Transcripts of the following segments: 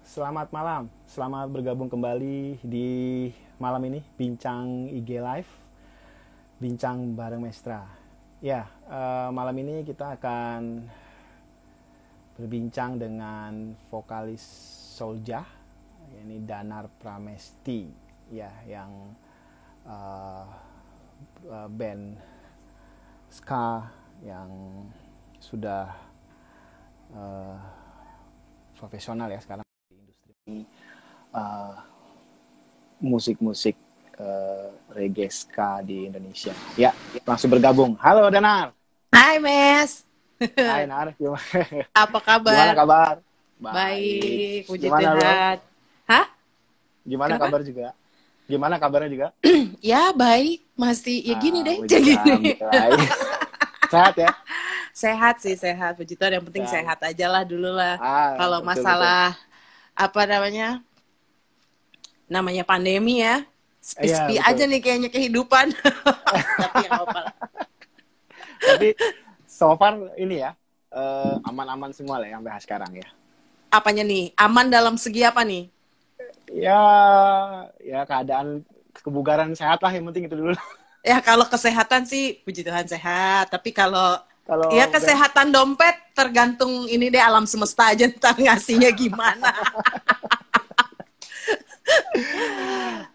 Selamat malam, selamat bergabung kembali di malam ini Bincang IG Live, Bincang bareng Mestra. Ya, eh, malam ini kita akan berbincang dengan vokalis Solja, ini Danar Pramesti, ya yang eh, band ska yang sudah eh, profesional ya sekarang di industri uh, musik-musik uh, reggae ska di Indonesia. Ya, langsung bergabung. Halo Danar. Hai Mes. Hai Nar, gimana, Apa kabar? gimana kabar? Baik, puji Gimana lo? Tuhan. Hah? Gimana Kenapa? kabar juga? Gimana kabarnya juga? Ya baik, masih ya gini Ah, deh, Tuhan, gini. Sehat ya? Sehat sih, sehat. Puji Tuhan, yang penting Sehat. sehat aja lah dulu lah. Ah, Kalau betul, masalah apa namanya? Namanya pandemi ya. Sepi-sepi betul. aja nih kayaknya kehidupan. Tapi ya lah. betul. Tapi so far ini ya eh, aman-aman semua lah ya sampai sekarang ya. Apanya nih? Aman dalam segi apa nih? Ya, ya keadaan kebugaran sehat lah yang penting itu dulu. Ya kalau kesehatan sih puji Tuhan sehat. Tapi kalau Kalau Ya udah- kesehatan dompet tergantung ini deh alam semesta aja ntar ngasihnya gimana.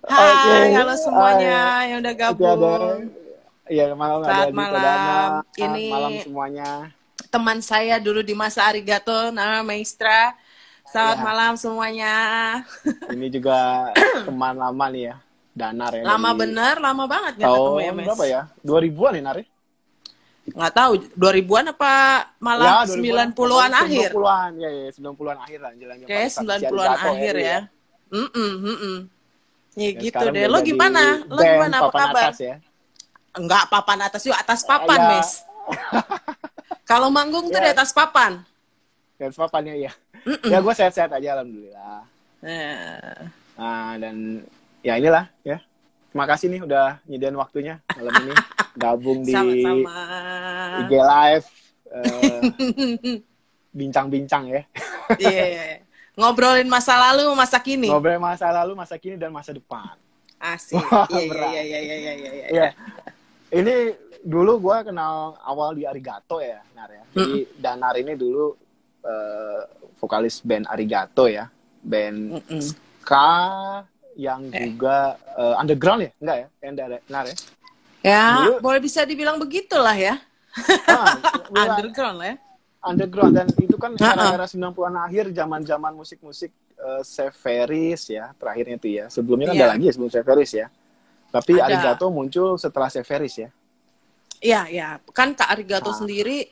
Hai, Oke. halo semuanya yang udah ada gabung. Iya malam ada Selamat Dito malam. Dana. Ini- malam semuanya. Teman saya dulu di masa Arigato, nama Maestra. Selamat Ya. malam semuanya. Ini juga teman lama nih ya, Danar ya. Lama dari bener, lama banget nggak ketemu ya, Mes? berapa ya? 2000-an ya, Nar? Ya? Nggak tahu, 2000-an apa malah 90-an akhir? 90-an, ya, ya, 90-an akhir lah. Jalan Kayak 90-an akhir ya. Mm-mm, mm-mm. Ya, gitu sekarang deh. Lo gimana? Lo gimana? Apa papan kabar? Atas ya. Enggak papan atas yuk atas papan, Ya. Mes. Kalau manggung tuh Ya. di atas papan. Dan papannya ya. Ya gue sehat-sehat aja alhamdulillah. Nah, Nah, dan ya inilah ya. Terima kasih nih udah nyediain waktunya malam ini gabung di sama-sama. IG Live eh, bincang-bincang ya. Iya. Ngobrolin masa lalu, masa kini. Ngobrol masa lalu, masa kini dan masa depan. Asik. Iya, iya, iya, iya, iya, iya, iya. Iya. Ini dulu gua kenal awal di Arigato ya, Nar ya. Jadi Danar ini dulu eh, vokalis band Arigato ya, band Mm-mm. ska yang juga eh, underground ya, enggak ya? Yang dari Nar ya. Ya, Dulu- boleh bisa dibilang begitulah ya. Ah, dulu Underground lah ya. underground dan itu kan era-era 90-an akhir zaman-zaman musik-musik uh, Severis ya terakhirnya itu ya sebelumnya kan Iya. ada lagi ya sebelum Severis ya tapi Ada. Arigato muncul setelah Severis ya Iya, iya. Kan Kak Arigato Ah. sendiri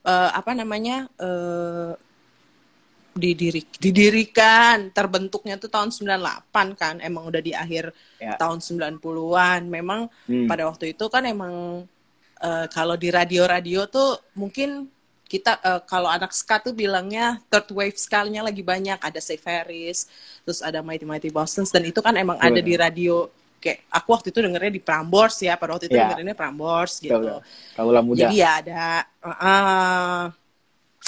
eh, apa namanya? eh didiri, didirikan, terbentuknya tuh tahun 98 kan. Emang udah di akhir Ya. tahun 90-an. Memang Hmm. pada waktu itu kan emang eh, kalau di radio-radio tuh mungkin kita eh, kalau anak ska tuh bilangnya third wave sekalinya lagi banyak ada Save Harris, terus ada Mighty Mighty Boston dan itu kan emang Betul. ada di radio kayak aku waktu itu dengernya di Prambors ya pada waktu itu Ya. dengerinnya Prambors gitu. betul. Kaulah muda Jadi ya ada uh,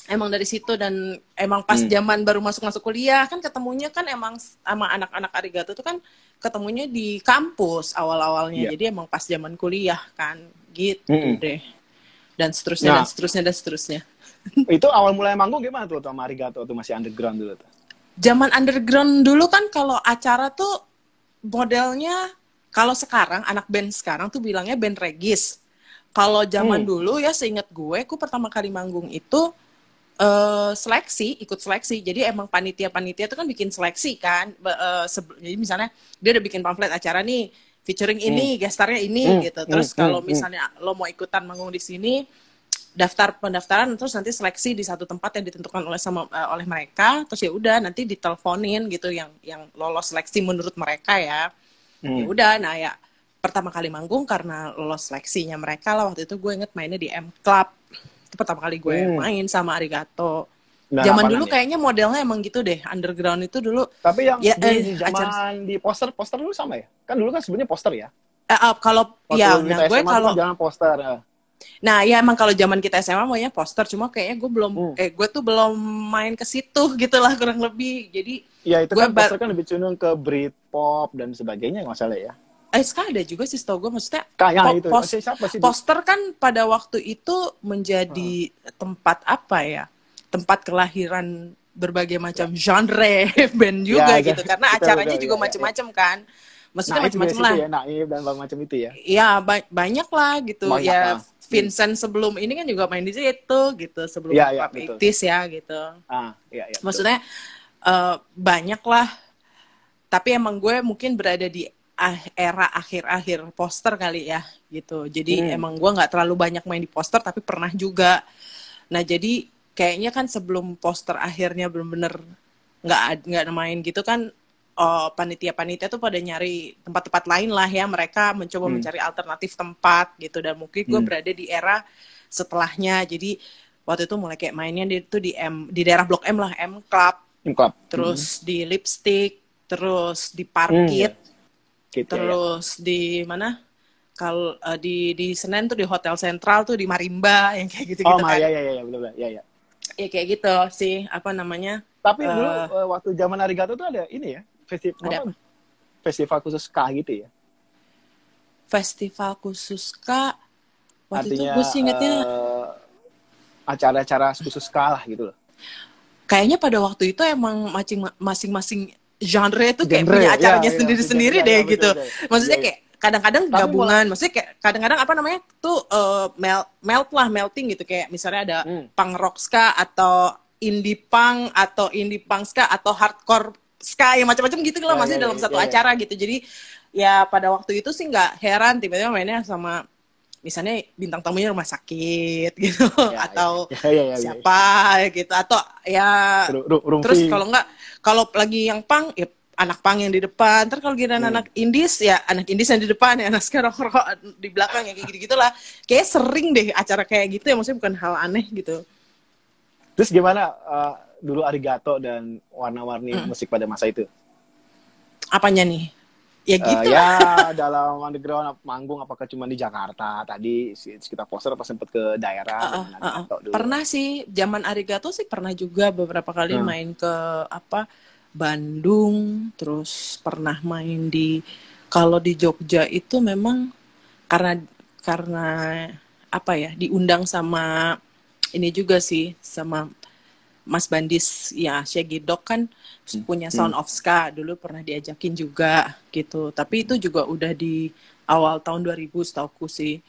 emang dari situ dan emang pas Hmm. zaman baru masuk-masuk kuliah kan ketemunya kan emang sama anak-anak Arigato tuh kan ketemunya di kampus awal-awalnya. Iya. Jadi emang pas zaman kuliah kan gitu Mm-mm. deh. Dan seterusnya Nah. dan seterusnya dan seterusnya. itu awal mulai manggung gimana tuh sama Arigato tuh masih underground dulu tuh Zaman underground dulu kan kalau acara tuh modelnya kalau sekarang anak band sekarang tuh bilangnya band regis. Kalau zaman Hmm. dulu ya seingat gue, aku pertama kali manggung itu eh seleksi, ikut seleksi. Jadi emang panitia-panitia tuh kan bikin seleksi kan. Sebe- jadi misalnya dia udah bikin pamflet acara nih, featuring ini, gestarnya ini Hmm, gitu. Terus hmm, kalau hmm, misalnya lo mau ikutan manggung di sini, daftar pendaftaran terus nanti seleksi di satu tempat yang ditentukan oleh sama eh, oleh mereka terus ya udah nanti diteleponin gitu yang yang lolos seleksi menurut mereka ya ya Hmm. udah nah ya pertama kali manggung karena lolos seleksinya mereka lah waktu itu gue inget mainnya di M Club itu pertama kali gue Hmm. main sama Arigato Dan zaman dulu ya? kayaknya modelnya emang gitu deh underground itu dulu tapi yang Ya, di eh, zaman di poster poster dulu sama ya kan dulu kan sebenarnya poster ya eh, eh, kalau Waktu ya nah gue SMA kalau jangan poster ya. Nah, ya emang kalau zaman kita SMA maunya poster, cuma kayaknya gue belum, Hmm. eh gue tuh belum main ke situ gitu lah kurang lebih. Jadi, Ya itu Gua kan poster kan lebih cenderung ke Britpop dan sebagainya nggak salah ya. Eh sekarang ada juga sih setahu gue, maksudnya Kayak po- itu. pos- sih? poster kan pada waktu itu menjadi tempat apa ya? Tempat kelahiran berbagai macam genre band juga Ya, gitu, ya. karena acaranya juga ya, ya, macam-macam kan. Maksudnya macam-macam juga lah. ya, Naif dan macam itu ya. Iya ba- banyak lah gitu Banyak ya. lah. Vincent sebelum ini kan juga main di situ gitu sebelum Pop betul. 80s ya gitu. Ah, iya. betul. Maksudnya eh, banyak lah. Tapi emang gue mungkin berada di era akhir-akhir poster kali ya gitu. Jadi Hmm. emang gue nggak terlalu banyak main di poster tapi pernah juga. Nah jadi kayaknya kan sebelum poster akhirnya bener-bener nggak nggak main gitu kan oh, panitia-panitia tuh pada nyari tempat-tempat lain lah ya mereka mencoba Hmm. mencari alternatif tempat gitu dan mungkin gue Hmm. berada di era setelahnya jadi waktu itu mulai kayak mainnya di itu di M di daerah Blok M lah M Club Tim Club. terus di Lipstick terus di Parkit Gitu, ya, ya. terus di mana kalau eh, di di Senen tuh di Hotel Sentral tuh di Marimba yang kayak gitu-gitu Oh, kan ya, ya, ya, ya, betul, betul. Ya, ya. ya kayak gitu sih apa namanya Tapi Eh. dulu eh, waktu zaman Arigato tuh ada ini ya, festival Ada apa? Festival khusus ska gitu ya. festival khusus kak waktu Artinya itu gue sih ingetnya eh, acara-acara khusus ska lah gitu loh. kayaknya pada waktu itu emang masing-masing genre itu kayak Genre, punya ya, acaranya ya, sendiri-sendiri ya, deh ya, betul, gitu. betul. Maksudnya kayak kadang-kadang gabungan, maksudnya kayak kadang-kadang apa namanya tuh eh, melt melt lah melting gitu kayak misalnya ada Hmm. punk rock ska atau indie punk atau indie punk ska atau hardcore ska yang macam-macam gitu lah Ya, masih ya, dalam ya, satu ya, ya. acara gitu. Jadi ya pada waktu itu sih nggak heran tiba-tiba mainnya sama misalnya bintang tamunya rumah sakit gitu Ya, atau ya, ya, ya, ya. siapa gitu atau ya Ru- ru- terus kalau nggak kalau lagi yang pang ya anak pang yang di depan terus kalau giliran Hmm. anak indis ya anak indis yang di depan ya anak sekarang rokok di belakang ya kayak gitu gitulah kayak sering deh acara kayak gitu ya maksudnya bukan hal aneh gitu Terus gimana eh, dulu Arigato dan warna-warni Hmm. musik pada masa itu? apanya nih ya Eh, gitu ya dalam underground manggung apakah cuma di Jakarta tadi sekitar poster apa sempet ke daerah Uh, uh, uh. Dulu? pernah sih zaman arigato sih pernah juga beberapa kali Hmm. main ke apa Bandung terus pernah main di kalau di Jogja itu memang karena karena apa ya diundang sama ini juga sih sama Mas Bandis ya Syegidok kan punya Sound of Ska dulu pernah diajakin juga gitu. Tapi itu juga udah di awal tahun 2000 setauku sih.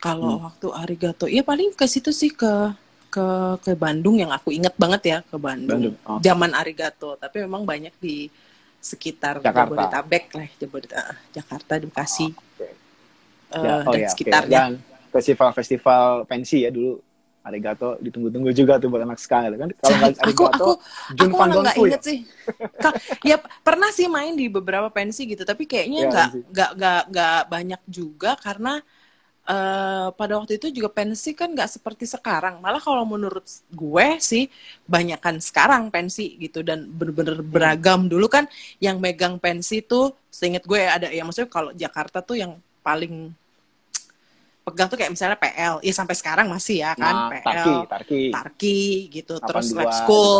Kalau waktu Arigato ya paling ke situ sih ke ke ke Bandung yang aku inget banget ya ke Bandung, Bandung, oh. zaman Arigato tapi memang banyak di sekitar Jakarta. Jabodetabek lah Jabodetabek Jakarta Bekasi. Oke. eh, Ya, oh dan ya, sekitarnya. Dan festival-festival pensi ya dulu Arigato ditunggu-tunggu juga tuh buat anak ska gitu kan. Kalau nggak aku Arigato, aku Jun aku Van malah nggak ya? inget sih Ka- ya pernah sih main di beberapa pensi gitu tapi kayaknya Ya, nggak pensi. nggak nggak nggak banyak juga karena eh, pada waktu itu juga pensi kan nggak seperti sekarang malah kalau menurut gue sih banyakan sekarang pensi gitu dan bener-bener Hmm. beragam dulu kan yang megang pensi tuh seinget gue ada ya maksudnya kalau Jakarta tuh yang paling pegang tuh kayak misalnya PL ya sampai sekarang masih ya kan Nah, PL Tarki, Tarki. Tarki gitu terus 82 Lab School.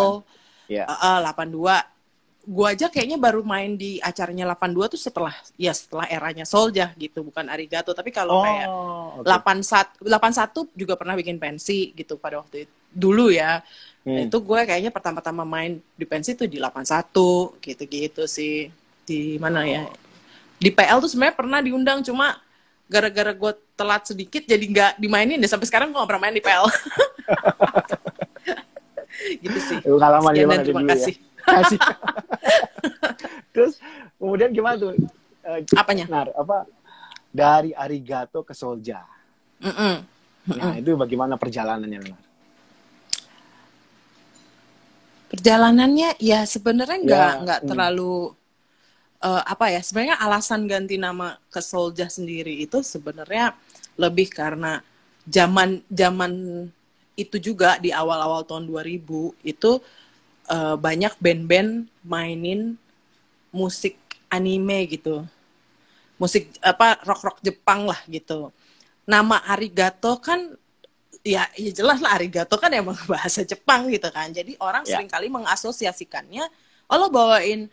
Ya. uh, uh, 82 gua aja kayaknya baru main di acaranya 82 tuh setelah ya setelah eranya Solja gitu bukan Arigato. Tapi kalau kayak Oh, oke. 81 81 juga pernah bikin pensi gitu pada waktu itu dulu ya. Hmm. itu gue kayaknya pertama-tama main di pensi tuh di 81 gitu-gitu sih. Di mana ya? Di PL tuh sebenarnya pernah diundang cuma gara-gara gue telat sedikit jadi nggak dimainin deh sampai sekarang gue nggak pernah main di PL gitu sih Pengalaman Sekian gimana dan tuh terima ya? kasih Kasih. Terus kemudian gimana tuh? Eh, apanya Nar, apa dari Arigato ke Solja. Mm-mm. Nah, itu bagaimana perjalanannya, Nar? perjalanannya ya sebenarnya nggak Ya, nggak hmm. terlalu eh, apa ya sebenarnya alasan ganti nama ke Solja sendiri itu sebenarnya lebih karena zaman zaman itu juga di awal-awal tahun 2000 itu eh, banyak band-band mainin musik anime gitu musik apa rock rock Jepang lah gitu nama arigato kan ya, ya jelas lah arigato kan emang bahasa Jepang gitu kan. Jadi orang Ya. sering kali mengasosiasikannya, oh lo bawain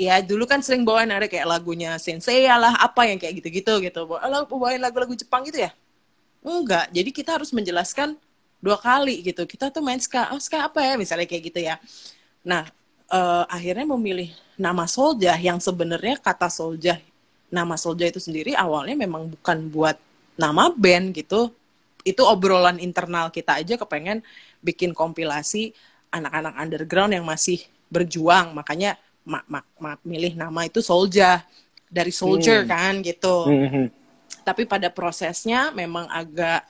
ya dulu kan sering bawain ada kayak lagunya Sensei lah apa yang kayak gitu-gitu gitu. Lo bawain lagu-lagu Jepang gitu ya? Enggak. Jadi kita harus menjelaskan dua kali gitu. Kita tuh main ska, oh ska apa ya misalnya kayak gitu ya. Nah, eh, akhirnya memilih nama Solja yang sebenarnya kata Solja, nama Solja itu sendiri awalnya memang bukan buat nama band gitu. Itu obrolan internal kita aja kepengen bikin kompilasi anak-anak underground yang masih berjuang. Makanya mak mak mak milih nama itu Solja dari soldier Hmm. kan gitu Mhm. tapi pada prosesnya memang agak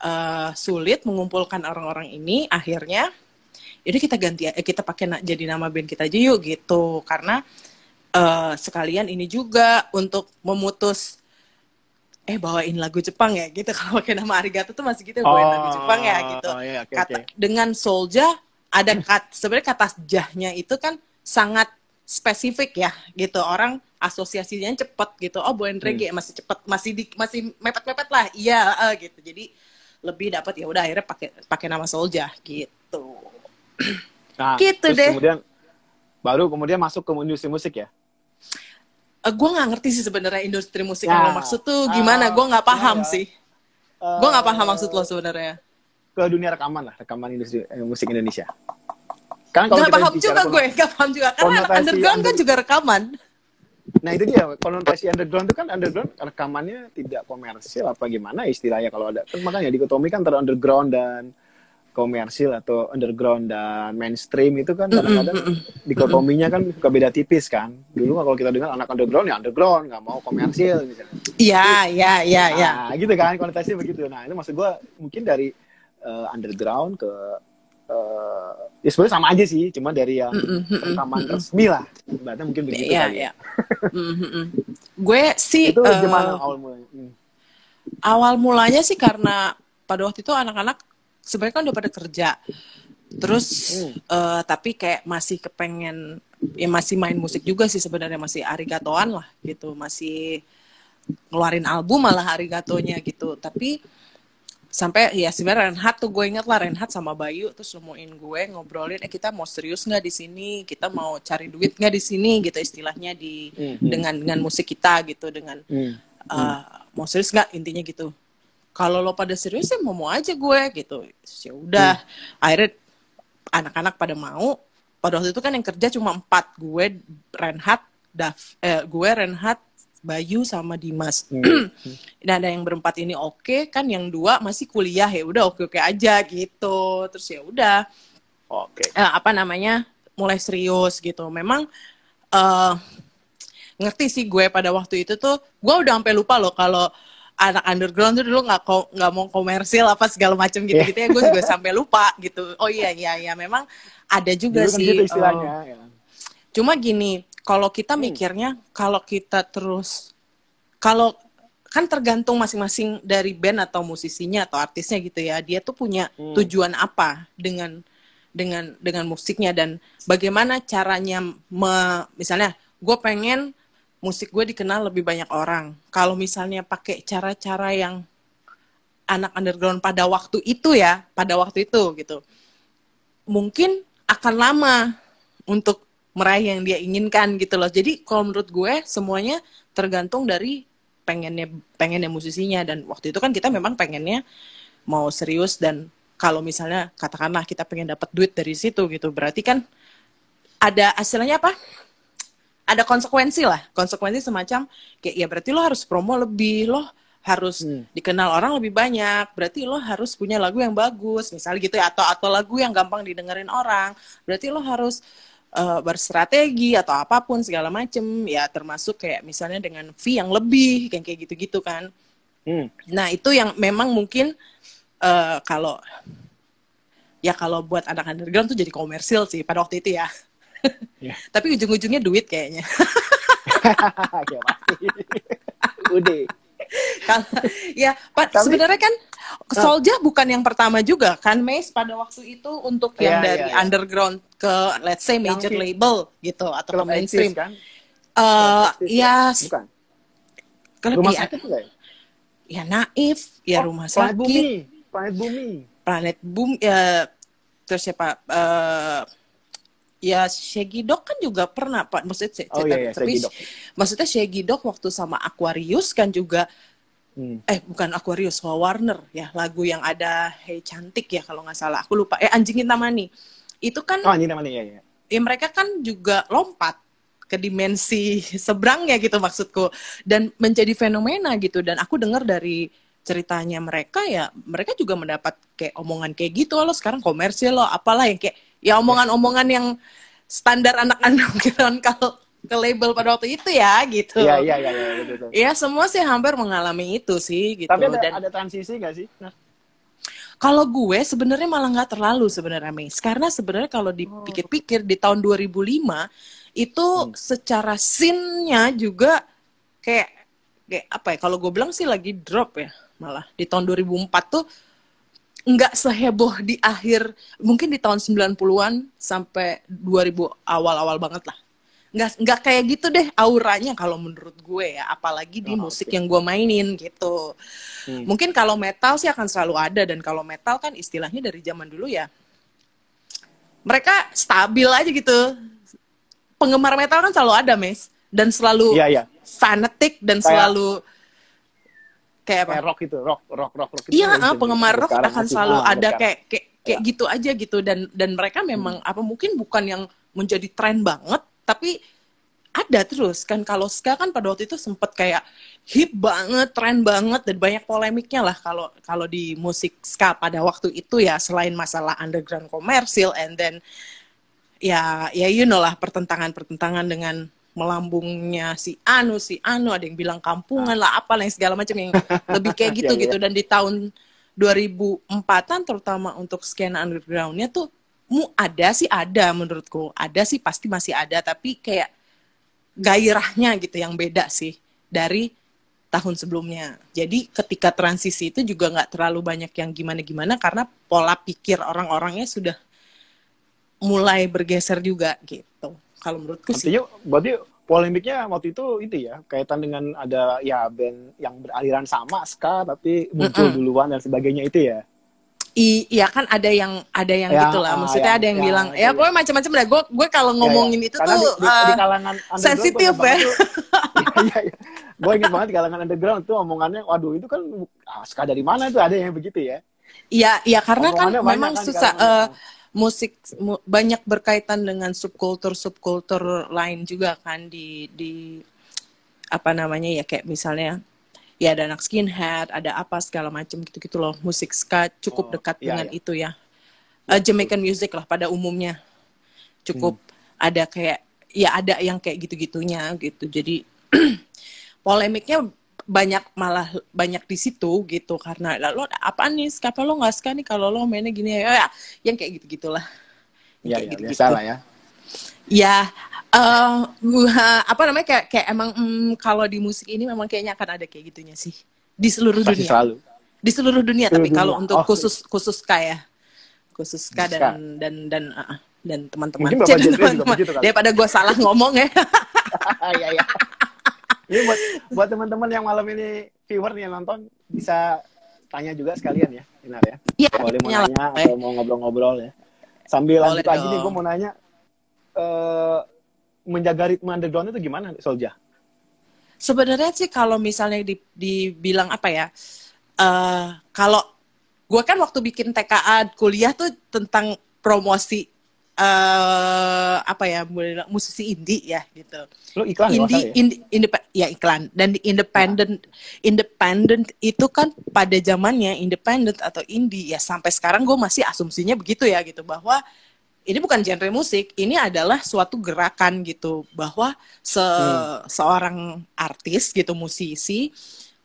eh, sulit mengumpulkan orang-orang ini akhirnya jadi kita ganti eh, kita pakai na- jadi nama band kita aja yuk gitu karena eh, sekalian ini juga untuk memutus eh bawain lagu Jepang ya gitu kalau pakai nama Arigato tuh masih gitu bawain lagu Jepang ya gitu Oh, iya, oke, kata oke. dengan Solja ada kat sebenarnya kata jahnya itu kan sangat spesifik ya gitu orang asosiasinya cepet gitu oh bawain Hmm. reggae masih cepet masih di masih mepet mepet lah iya eh, gitu jadi lebih dapat ya udah akhirnya pakai pakai nama Solja gitu Nah, Gitu terus deh. Kemudian baru kemudian masuk ke industri musik ya. Eh, gue nggak ngerti sih sebenarnya industri musik Ya. yang lo maksud tuh gimana Ah, gue nggak paham ya. sih Eh, gue nggak paham maksud lo sebenarnya ke dunia rekaman lah, rekaman industri eh, musik Indonesia. Kan kalau nggak kita paham juga gue nggak paham juga. Karena konotasi underground kan juga rekaman. Nah itu dia. Konotasi underground itu kan underground rekamannya tidak komersil apa gimana istilahnya kalau ada. Kan makanya dikotomi kan antara underground dan komersil atau underground dan mainstream itu kan kadang-kadang dikotominya kan suka beda tipis kan. Dulu kalau kita dengar anak underground ya underground nggak mau komersil misalnya. Iya iya iya iya. Nah, gitu kan konotasinya begitu. Nah, itu maksud gua mungkin dari eh, underground ke eh, ya sebenarnya sama aja sih, cuma dari yang rekaman resmi lah. Berarti mungkin begitu Iya, kali. iya. Mm, mm. Gue sih Itu eh, gimana awal mulanya? Hmm. awal mulanya sih karena pada waktu itu anak-anak sebenarnya kan udah pada kerja. Terus Hmm. eh, tapi kayak masih kepengen ya masih main musik juga sih sebenarnya masih arigatoan lah gitu, masih ngeluarin album malah arigatonya gitu. Tapi sampai ya sebenarnya Renhat tuh gue inget lah Renhat sama Bayu terus nemuin gue ngobrolin eh kita mau serius nggak di sini? Kita mau cari duit nggak di sini? Gitu istilahnya di Mhm. dengan dengan musik kita gitu dengan Hmm. uh, mau serius nggak? Intinya gitu. Kalau lo pada serius ya mau mau aja gue gitu. Ya udah akhirnya anak-anak pada mau. Pada waktu itu kan yang kerja cuma empat gue Renhat Dav eh, gue Renhat Bayu sama Dimas. Dan ada yang berempat ini oke kan yang dua masih kuliah ya udah oke oke aja gitu. Terus ya udah. Oke. eh, apa namanya mulai serius gitu. Memang eh ngerti sih gue pada waktu itu tuh gue udah sampai lupa loh kalau anak underground tuh dulu nggak nggak mau komersil apa segala macam gitu gitu ya. Gue juga sampai lupa gitu. Oh iya iya iya memang ada juga Dulu kan sih gitu eh, istilahnya. ya. Cuma gini, kalau kita Hmm. mikirnya, kalau kita terus, kalau kan tergantung masing-masing dari band atau musisinya atau artisnya gitu ya, dia tuh punya Hmm. tujuan apa dengan dengan dengan musiknya dan bagaimana caranya, me- misalnya, gue pengen musik gue dikenal lebih banyak orang. Kalau misalnya pakai cara-cara yang anak underground pada waktu itu ya, pada waktu itu gitu, mungkin akan lama untuk meraih yang dia inginkan gitu loh. Jadi kalau menurut gue semuanya tergantung dari pengennya pengennya musisinya dan waktu itu kan kita memang pengennya mau serius dan kalau misalnya katakanlah kita pengen dapat duit dari situ gitu berarti kan ada hasilnya apa? Ada konsekuensi lah, konsekuensi semacam kayak ya berarti lo harus promo lebih, lo harus Hmm. dikenal orang lebih banyak, berarti lo harus punya lagu yang bagus, misalnya gitu ya, atau atau lagu yang gampang didengerin orang, berarti lo harus eh, berstrategi atau apa pun segala macem, ya termasuk kayak misalnya dengan fee yang lebih, kayak kayak gitu-gitu kan. Hmm. Nah itu yang memang mungkin eh, kalau ya kalau buat anak underground tuh jadi komersil sih pada waktu itu ya. Ya. Tapi ujung-ujungnya duit kayaknya. Ya, pasti. Udah. Ya Pak, Tapi- sebenarnya kan Solja bukan yang pertama juga kan Mace pada waktu itu untuk yang Iya, dari iya, iya. underground ke let's say major Yang label gitu atau ke mainstream. Kan? Eh Exis ya Bukan. kalau Rumah sakit ya? ya naif ya Oh, rumah Planet sakit Bumi. Planet Bumi. planet boom ya terus siapa eh ya Shaggy Dog kan juga pernah pak maksudnya Oh, iya, iya, tapi Shaggy Dog. maksudnya Shaggy Dog waktu sama Aquarius kan juga Hmm. eh bukan Aquarius Warner ya lagu yang ada Hey cantik ya kalau nggak salah aku lupa eh anjingin tamani itu kan Oh, ini namanya ya, ya. ya mereka kan juga lompat ke dimensi seberangnya gitu maksudku dan menjadi fenomena gitu dan aku dengar dari ceritanya mereka ya mereka juga mendapat kayak omongan kayak gitu lo sekarang komersil lo apalah yang kayak ya omongan-omongan yang standar anak underground kalau ke label pada waktu itu ya gitu. Iya, iya, iya, iya, betul, betul. ya semua sih hampir mengalami itu sih gitu. Tapi ada, dan ada transisi nggak sih? Nah, kalau gue sebenarnya malah nggak terlalu sebenarnya Mace karena sebenarnya kalau dipikir-pikir di tahun 2005 itu secara scene-nya juga kayak kayak apa ya? Kalau gue bilang sih lagi drop ya malah. Di tahun 2004 tuh nggak seheboh di akhir mungkin di tahun 90-an sampai 2000 awal-awal banget lah nggak nggak kayak gitu deh auranya kalau menurut gue ya apalagi di Oh, musik oke. yang gue mainin gitu Hmm. mungkin kalau metal sih akan selalu ada dan kalau metal kan istilahnya dari zaman dulu ya mereka stabil aja gitu penggemar metal kan selalu ada mes dan selalu Iya, iya. fanatik dan Kayak- selalu kayak apa Kayak rock itu, rock, rock, rock, rock. Iya, kan ah, itu. penggemar rock Sekarang akan selalu ada kayak kayak kayak Ya. gitu aja gitu dan dan mereka memang apa mungkin bukan yang menjadi tren banget tapi ada terus kan kalau ska kan pada waktu itu sempet kayak hip banget, tren banget dan banyak polemiknya lah kalau kalau di musik ska pada waktu itu ya selain masalah underground komersil and then ya ya you know lah pertentangan-pertentangan dengan melambungnya si Anu si Anu ada yang bilang kampungan lah apalah yang segala macam yang lebih kayak gitu Iya, iya. gitu. Dan di tahun 2004-an terutama untuk skena undergroundnya tuh mu ada sih ada menurutku. Ada sih pasti masih ada. Tapi kayak gairahnya gitu yang beda sih dari tahun sebelumnya. Jadi ketika transisi itu juga nggak terlalu banyak yang gimana-gimana karena pola pikir orang-orangnya sudah mulai bergeser juga gitu kalau menurutku sih Artinya, berarti polemiknya waktu itu itu ya kaitan dengan ada ya band yang beraliran sama ska tapi muncul Mm-mm. duluan dan sebagainya itu ya. I, iya kan ada yang ada yang Ya, gitu lah. ah, Maksudnya yang- ada yang yang bilang ya ya. pokoknya macam-macam dah. Gue gue kalau ngomongin Ya, ya. itu Karena tuh di, di, di eh, kalangan sensitif ya. Iya, iya. Gue inget banget di kalangan underground tuh omongannya, waduh itu kan ah, ska dari mana tuh ada yang begitu ya. Iya, iya karena kan Omongannya memang kan susah kalangan- eh, musik mu- banyak berkaitan dengan subkultur subkultur lain juga kan di di apa namanya ya kayak misalnya ya ada anak skinhead, ada apa segala macam gitu-gitu loh. Musik ska cukup Oh, dekat iya, dengan iya. itu ya. Eh, Jamaican music lah pada umumnya. Cukup Hmm. ada kayak ya ada yang kayak gitu-gitunya gitu. Jadi polemiknya banyak malah banyak di situ gitu karena "Lah, lo apa nih kenapa lo nggak suka nih kalau lo mainnya gini ya yang kayak gitu gitulah Iya, Kayak ya, gitu-gitu. biasa lah ya. ya eh gua- apa namanya kayak kayak emang mm, kalau di musik ini memang kayaknya akan ada kayak gitunya sih di seluruh Pasti dunia selalu. di seluruh dunia Seluruh tapi kalau dunia. untuk Oh, khusus khusus kaya khusus Khusus dan dan dan ah, dan teman-teman teman-teman. daripada gue salah ngomong ya Iya, iya. Ini buat buat teman-teman yang malam ini viewer nih yang nonton bisa tanya juga sekalian ya, Inar ya. Iya, Boleh mau nanya atau mau ngobrol-ngobrol ya. Sambil Boleh lanjut lagi nih, dong. gue mau nanya eh menjaga ritme underground itu gimana, Solja? Sebenarnya sih kalau misalnya di, dibilang apa ya, eh kalau gue kan waktu bikin TKA kuliah tuh tentang promosi eh apa ya, musisi indie ya gitu. Lo iklan ya, Indie, ya? indie, indep- ya iklan dan independent, independent itu kan pada zamannya independent atau indie ya sampai sekarang gue masih asumsinya begitu ya gitu bahwa ini bukan genre musik, ini adalah suatu gerakan gitu bahwa se seorang artis gitu musisi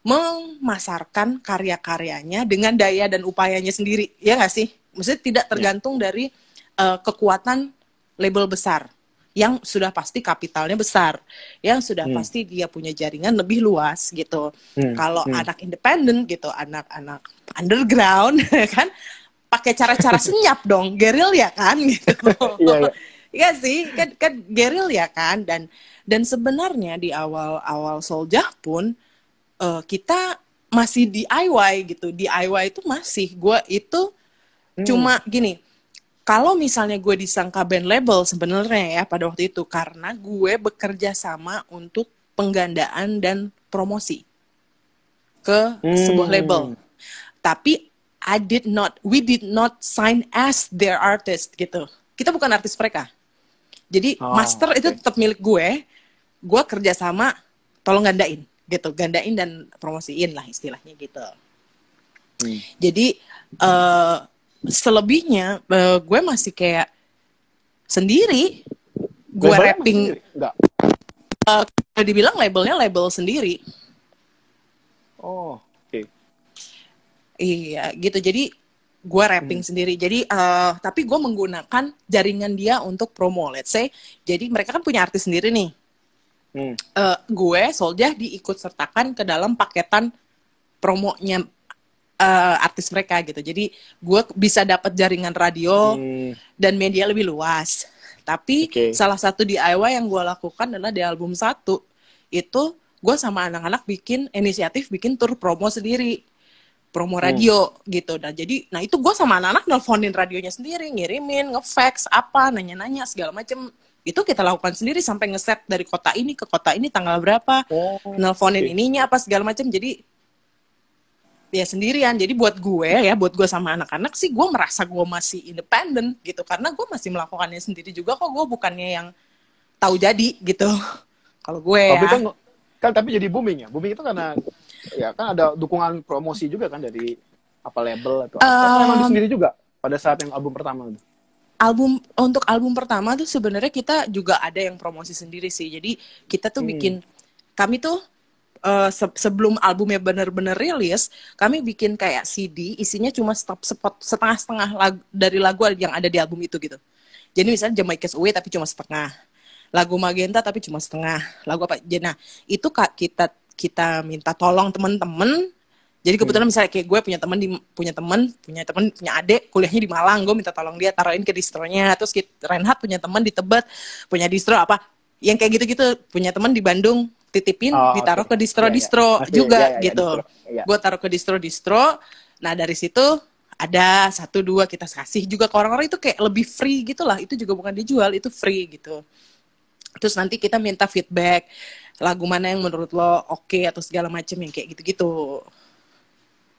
memasarkan karya-karyanya dengan daya dan upayanya sendiri, ya nggak sih? Maksudnya tidak tergantung dari eh, kekuatan label besar yang sudah pasti kapitalnya besar, yang sudah Hmm. pasti dia punya jaringan lebih luas gitu. Hmm, Kalau hmm. anak independen gitu, anak-anak underground kan pakai cara-cara senyap dong, geril ya kan gitu. Iya, iya. Iya sih, kan kan geril ya kan dan dan sebenarnya di awal-awal Soljah pun eh, kita masih DIY gitu DIY itu masih gue itu Hmm. cuma gini kalau misalnya gue disangka band label sebenarnya ya pada waktu itu karena gue bekerja sama untuk penggandaan dan promosi ke sebuah Hmm. label tapi I did not we did not sign as their artist gitu kita bukan artis mereka jadi Oh, master itu oke. tetap milik gue gue kerja sama tolong gandain gitu gandain dan promosiin lah istilahnya gitu Hmm. jadi eh, selebihnya eh, gue masih kayak sendiri gue Labelnya rapping? Enggak. udah dibilang labelnya label sendiri Oh, oke. Iya, gitu. Jadi gue rapping sendiri. Jadi eh tapi gue menggunakan jaringan dia untuk promo. Let's say, jadi mereka kan punya artis sendiri nih. Hmm. Eh gue Soldier diikut sertakan ke dalam paketan promonya eh, artis mereka gitu. Jadi gue bisa dapat jaringan radio Hmm. dan media lebih luas. Tapi Oke. salah satu DIY yang gue lakukan adalah di album satu itu gue sama anak-anak bikin inisiatif bikin tur promo sendiri promo radio gitu dan jadi nah itu gue sama anak-anak nelfonin radionya sendiri ngirimin ngefax apa nanya-nanya segala macem itu kita lakukan sendiri sampai ngeset dari kota ini ke kota ini tanggal berapa Oh, nelfonin oke. ininya apa segala macem jadi ya sendirian jadi buat gue ya buat gue sama anak-anak sih gue merasa gue masih independen gitu karena gue masih melakukannya sendiri juga kok gue bukannya yang tahu jadi gitu kalau gue Tapi ya kan, kan tapi jadi booming ya. Booming itu karena ya kan ada dukungan promosi juga kan dari apa label atau apa. Atau emang di Um, sendiri juga pada saat yang album pertama itu. album untuk album pertama tuh sebenarnya kita juga ada yang promosi sendiri sih jadi kita tuh Hmm. bikin kami tuh eh, se- sebelum albumnya bener-bener rilis kami bikin kayak CD isinya cuma stop spot setengah-setengah lagu, dari lagu yang ada di album itu gitu. Jadi misalnya Jamaica's Away tapi cuma setengah. Lagu Magenta tapi cuma setengah. Lagu apa? Jadi nah itu kak kita kita minta tolong temen-temen. Jadi kebetulan misalnya kayak gue punya teman di punya teman punya teman punya adik kuliahnya di Malang gue minta tolong dia taruhin ke distronya. Terus kita, Renhat punya teman di Tebet punya distro apa yang kayak gitu-gitu punya teman di Bandung titipin Oh, ditaruh oke. ke distro-distro iya. Pasti, juga iya, iya, gitu. distro. Iya. gue taruh ke distro-distro nah dari situ ada satu dua kita kasih juga ke orang-orang itu kayak lebih free gitu lah itu juga bukan dijual itu free gitu. Terus nanti kita minta feedback lagu mana yang menurut lo oke atau segala macam yang kayak gitu-gitu.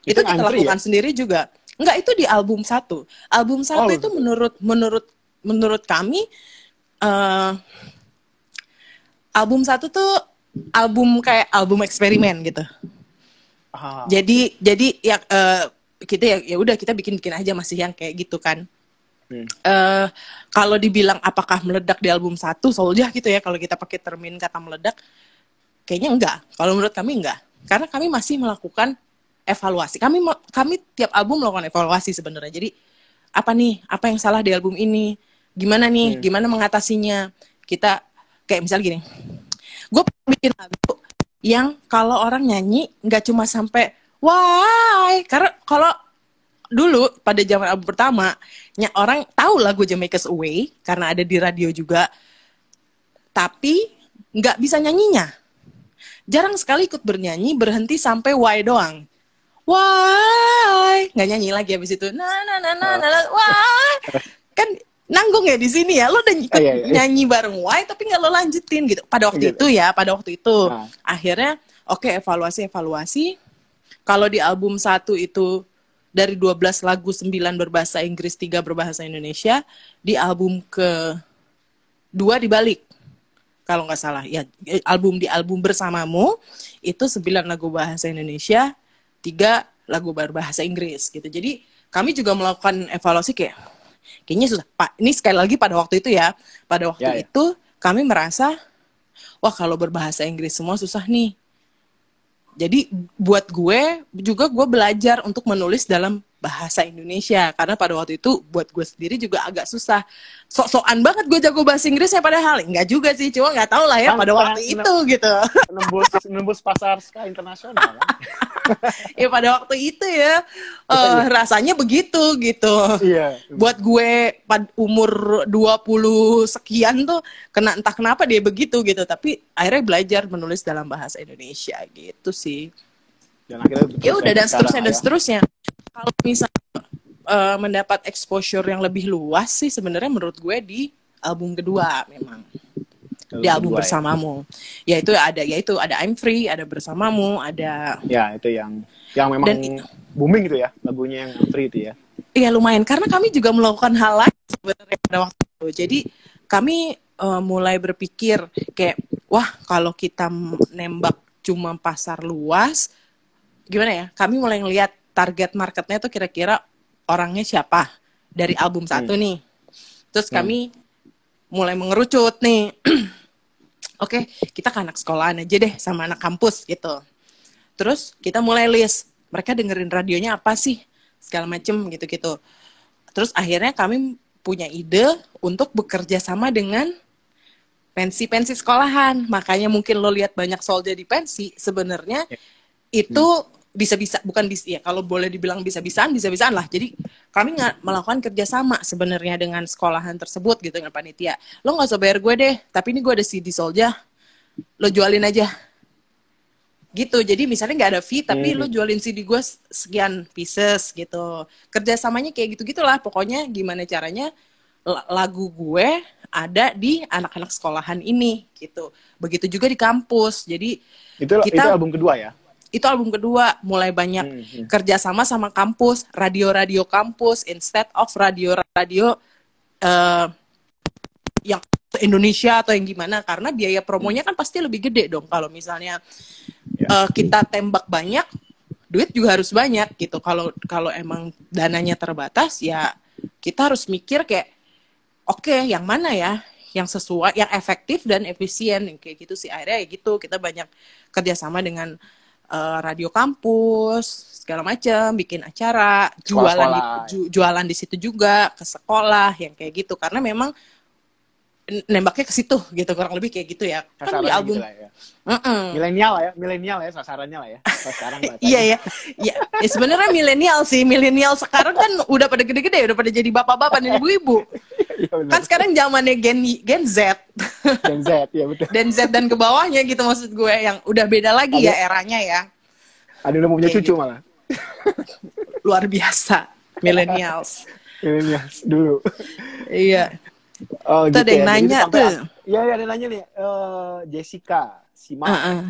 Itu, Itu kita ngantri lakukan sendiri juga. Enggak itu di album satu. Album satu Oh, itu menurut menurut menurut kami eh album satu tuh album kayak album eksperimen gitu. Ah, jadi jadi ya eh, kita ya ya udah kita bikin bikin aja masih yang kayak gitu kan. Hmm. eh kalau dibilang apakah meledak di album satu Soldier gitu ya kalau kita pakai termin kata meledak kayaknya enggak. Kalau menurut kami enggak. Karena kami masih melakukan evaluasi. Kami kami tiap album melakukan evaluasi sebenarnya. Jadi apa nih? Apa yang salah di album ini? Gimana nih? Hmm. gimana mengatasinya? Kita kayak misal gini gue bikin lagu yang kalau orang nyanyi nggak cuma sampai why? Karena kalau dulu pada zaman album pertama ny- orang tahu lagu Jamaica's Away karena ada di radio juga. Tapi nggak bisa nyanyinya. Jarang sekali ikut bernyanyi berhenti sampai why? doang. Why? Nggak nyanyi lagi habis itu. Na na na na na, na why? Kan nanggung ya di sini ya. Lo udah ikut Ah, iya, iya. nyanyi bareng why tapi nggak lo lanjutin gitu. Pada waktu Gitu. itu ya pada waktu itu. Nah. akhirnya oke evaluasi evaluasi. Kalau di album satu itu dari 12 lagu 9 berbahasa Inggris 3 berbahasa Indonesia di album ke dua dibalik. Kalau nggak salah. Ya album di album bersamamu itu 9 lagu bahasa Indonesia tiga lagu berbahasa Inggris gitu. Jadi kami juga melakukan evaluasi kayak kayaknya susah. Pak ini sekali lagi pada waktu itu ya. Pada waktu Ya, ya. itu kami merasa wah kalau berbahasa Inggris semua susah nih. Jadi buat gue juga gue belajar untuk menulis dalam bahasa Indonesia. Karena pada waktu itu buat gue sendiri juga agak susah. Sok-sokan banget gue jago bahasa Inggris ya padahal. Enggak juga sih cuma nggak tahu lah ya Kan- pada waktu itu gitu. Nembus nembus pasar ska internasional kan? ya pada waktu itu ya eh, rasanya begitu gitu. Iya. buat gue pad umur 20 sekian tuh kena entah kenapa dia begitu gitu. Tapi akhirnya belajar menulis dalam bahasa Indonesia gitu sih. Dan akhirnya ya udah dan seterusnya dan ayah. seterusnya kalau misalnya eh, mendapat exposure yang lebih luas sih sebenarnya menurut gue di album kedua memang di album Kedua ya. bersamamu ya itu ada ya itu ada I'm Free ada bersamamu ada ya itu yang yang memang Dan- booming gitu ya lagunya yang free itu ya Iya lumayan karena kami juga melakukan hal lain sebenarnya pada waktu itu. Jadi kami eh, mulai berpikir kayak wah kalau kita nembak cuma pasar luas gimana ya? Kami mulai ngelihat target marketnya tuh kira-kira orangnya siapa dari album satu nih. Terus Hmm. kami mulai mengerucut nih. Oke, kita ke anak sekolahan aja deh sama anak kampus gitu. Terus kita mulai list mereka dengerin radionya apa sih segala macem gitu-gitu. Terus akhirnya kami punya ide untuk bekerja sama dengan pensi-pensi sekolahan. Makanya mungkin lo lihat banyak soldier di pensi. Sebenarnya itu bisa-bisa bukan bisa ya kalau boleh dibilang bisa-bisaan bisa-bisaan lah. Jadi kami nggak melakukan kerjasama sebenarnya dengan sekolahan tersebut gitu dengan panitia. Lo nggak usah bayar gue deh, tapi ini gue ada CD soldier, lo jualin aja gitu jadi misalnya nggak ada fee tapi Mhm. lo jualin CD gue sekian pieces gitu kerjasamanya kayak gitu gitulah pokoknya gimana caranya la- lagu gue ada di anak-anak sekolahan ini gitu begitu juga di kampus jadi itu Kita- itu album kedua ya itu album kedua mulai banyak Mhm. kerjasama sama kampus radio-radio kampus instead of radio-radio eh, yang Indonesia atau yang gimana. Karena biaya promonya kan pasti lebih gede dong. Kalau misalnya Ya. eh, kita tembak banyak duit juga harus banyak gitu. Kalau kalau emang dananya terbatas ya kita harus mikir kayak oke yang mana ya yang sesuai yang efektif dan efisien. Kayak gitu sih. Akhirnya ya gitu kita banyak kerjasama dengan eh, radio kampus segala macam bikin acara jualan di, Sekolah-sekolah. ju- jualan di situ juga ke sekolah yang kayak gitu karena memang nembaknya ke situ gitu kurang lebih kayak gitu ya kan di album gitu lah ya. Milenial lah ya milenial ya sasarannya lah ya sekarang. Iya ya, ya, ya sebenarnya milenial sih, milenial sekarang kan udah pada gede-gede, udah pada jadi bapak-bapak dan ibu-ibu. Iya. Kan sekarang zamannya Gen Gen Z, Gen Z ya betul Gen Z dan ke bawahnya gitu maksud gue yang udah beda lagi ya eranya ya, ada udah mau punya Kayak cucu gitu. malah luar biasa millennials. milenial dulu Iya. Oh Tuh ada yang Jadi nanya tuh. iya iya ada yang nanya nih Eh, Jessica Sima Heeh.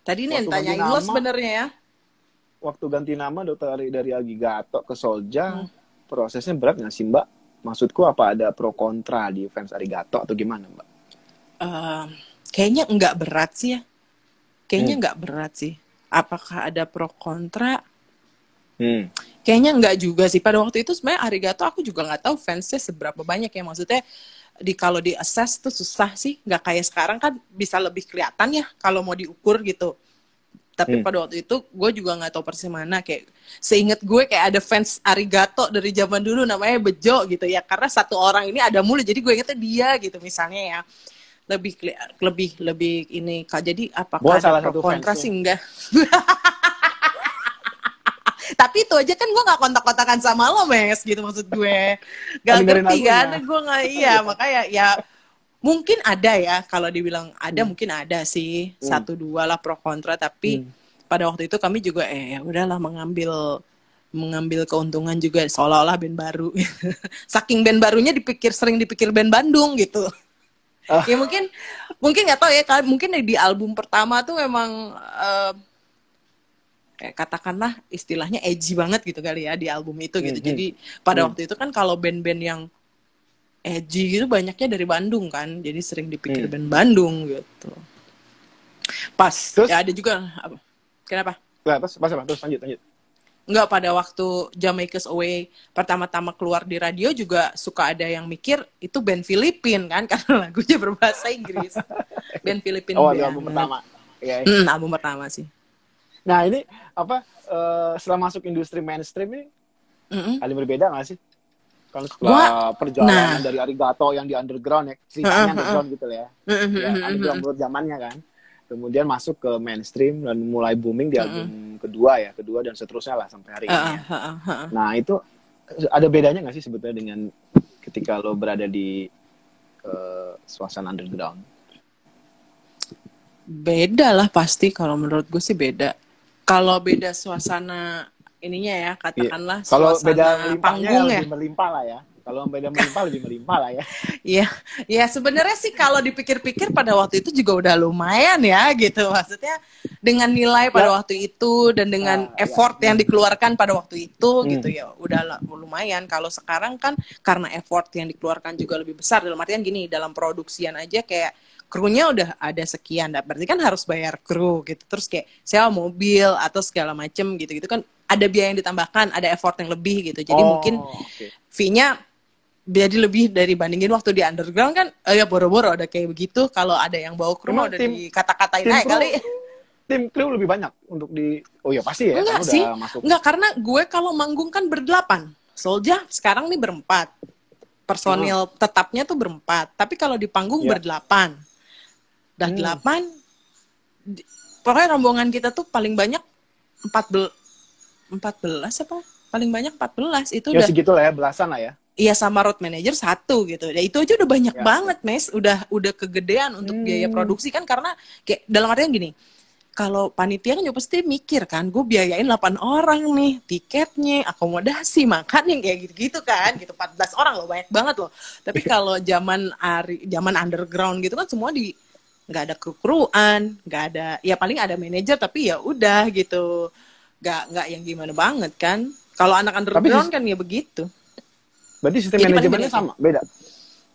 Tadi nih yang tanyain ganti lo sebenarnya ya. waktu ganti nama dokter dari dari Agigato ke Solja Hmm. prosesnya berat nggak sih mbak maksudku apa ada pro kontra di fans Arigato atau gimana mbak Ehm, kayaknya nggak berat sih ya. Kayaknya Hmm. nggak berat sih. Apakah ada pro kontra? Hmm. Kayaknya nggak juga sih. Pada waktu itu sebenarnya Arigato aku juga nggak tahu fansnya seberapa banyak ya. Maksudnya di kalau di assess tuh susah sih. Nggak kayak sekarang kan bisa lebih kelihatan ya kalau mau diukur gitu. Tapi Hmm. pada waktu itu gue juga nggak tahu persis mana kayak seinget gue kayak ada fans Arigato dari zaman dulu namanya Bejo gitu ya karena satu orang ini ada mulu jadi gue ingetnya dia gitu misalnya ya lebih lebih lebih ini kak jadi apakah Gua ada salah pro kontra sih enggak tapi itu aja kan gue nggak kontak-kontakan sama lo mes gitu maksud gue. Gak ngerti kan? Gue nggak iya makanya ya mungkin ada ya kalau dibilang ada mungkin ada sih. Hmm. satu dua lah pro kontra. Tapi pada waktu itu kami juga eh ya udahlah mengambil mengambil keuntungan juga seolah-olah band baru. Saking band barunya dipikir sering dipikir band Bandung gitu. Ah. ya mungkin mungkin nggak tahu ya mungkin di album pertama tuh memang eh, katakanlah istilahnya edgy banget gitu kali ya di album itu gitu Mhm. jadi pada Hmm. waktu itu kan kalau band-band yang edgy gitu banyaknya dari Bandung kan jadi sering dipikir Hmm. band Bandung gitu pas Terus? ya ada juga apa kenapa Nah, terus pas apa? Terus lanjut lanjut. Enggak pada waktu Jamaica's Away pertama-tama keluar di radio juga suka ada yang mikir itu band Filipin kan karena lagunya berbahasa Inggris. band Filipin Oh, album pertama. Iya. iya. Hmm, album pertama sih. Nah, ini apa eh, setelah masuk industri mainstream ini Mm-mm. ada berbeda nggak sih? Kalau setelah nah. perjalanan dari Arigato yang di underground ya, ceritanya Heeh, underground gitu ya. Mm-mm, ya underground menurut zamannya kan. Kemudian masuk ke mainstream dan mulai booming di album kedua ya, kedua dan seterusnya lah sampai hari ini. Ya. Nah itu ada bedanya nggak sih sebetulnya dengan ketika lo berada di eh, suasana underground? Beda lah pasti kalau menurut gue sih beda. Kalau beda suasana ininya ya katakanlah Iya. Kalau beda panggung ya lebih melimpah lah ya. Kalau beda melimpah lebih melimpah lah ya. Iya, ya sebenarnya sih kalau dipikir-pikir pada waktu itu juga udah lumayan ya gitu. Maksudnya dengan nilai pada Ya. waktu itu dan dengan Ah, ya. effort yang dikeluarkan pada waktu itu Hmm. gitu ya udah lumayan. Kalau sekarang kan karena effort yang dikeluarkan juga lebih besar dalam artian gini dalam produksian aja kayak krunya udah ada sekian, nah, berarti kan harus bayar kru gitu. Terus kayak sewa mobil atau segala macem gitu-gitu kan ada biaya yang ditambahkan, ada effort yang lebih gitu. Jadi Oh, mungkin oke. fee-nya jadi lebih dari bandingin waktu di underground kan eh, ya boro-boro ada kayak begitu kalau ada yang bawa kru mah Emang udah tim- dikata-katain aja kali Tim kru lebih banyak untuk di Oh ya pasti ya enggak karena sih udah masuk. enggak karena gue kalau manggung kan berdelapan Solja sekarang nih berempat personil tetapnya tuh berempat tapi kalau di panggung Hmm. Iya. berdelapan dan Hmm. delapan di- pokoknya rombongan kita tuh paling banyak empat bel empat belas apa paling banyak 14 itu Ya udah segitu lah ya belasan lah ya. Iya sama road manager satu gitu. Ya itu aja udah banyak Ya. banget, Mes. Udah udah kegedean untuk Hmm. biaya produksi kan karena kayak dalam artian gini. Kalau panitia kan juga pasti mikir kan, gue biayain 8 orang nih, tiketnya, akomodasi, makan yang kayak gitu-gitu kan, gitu 14 orang loh, banyak banget loh. Tapi kalau zaman ari, zaman underground gitu kan semua di nggak ada kru-kruan, nggak ada, ya paling ada manajer tapi ya udah gitu, nggak nggak yang gimana banget kan. Kalau anak underground kan ya begitu. Berarti sistem Jadi manajemennya sama, beda.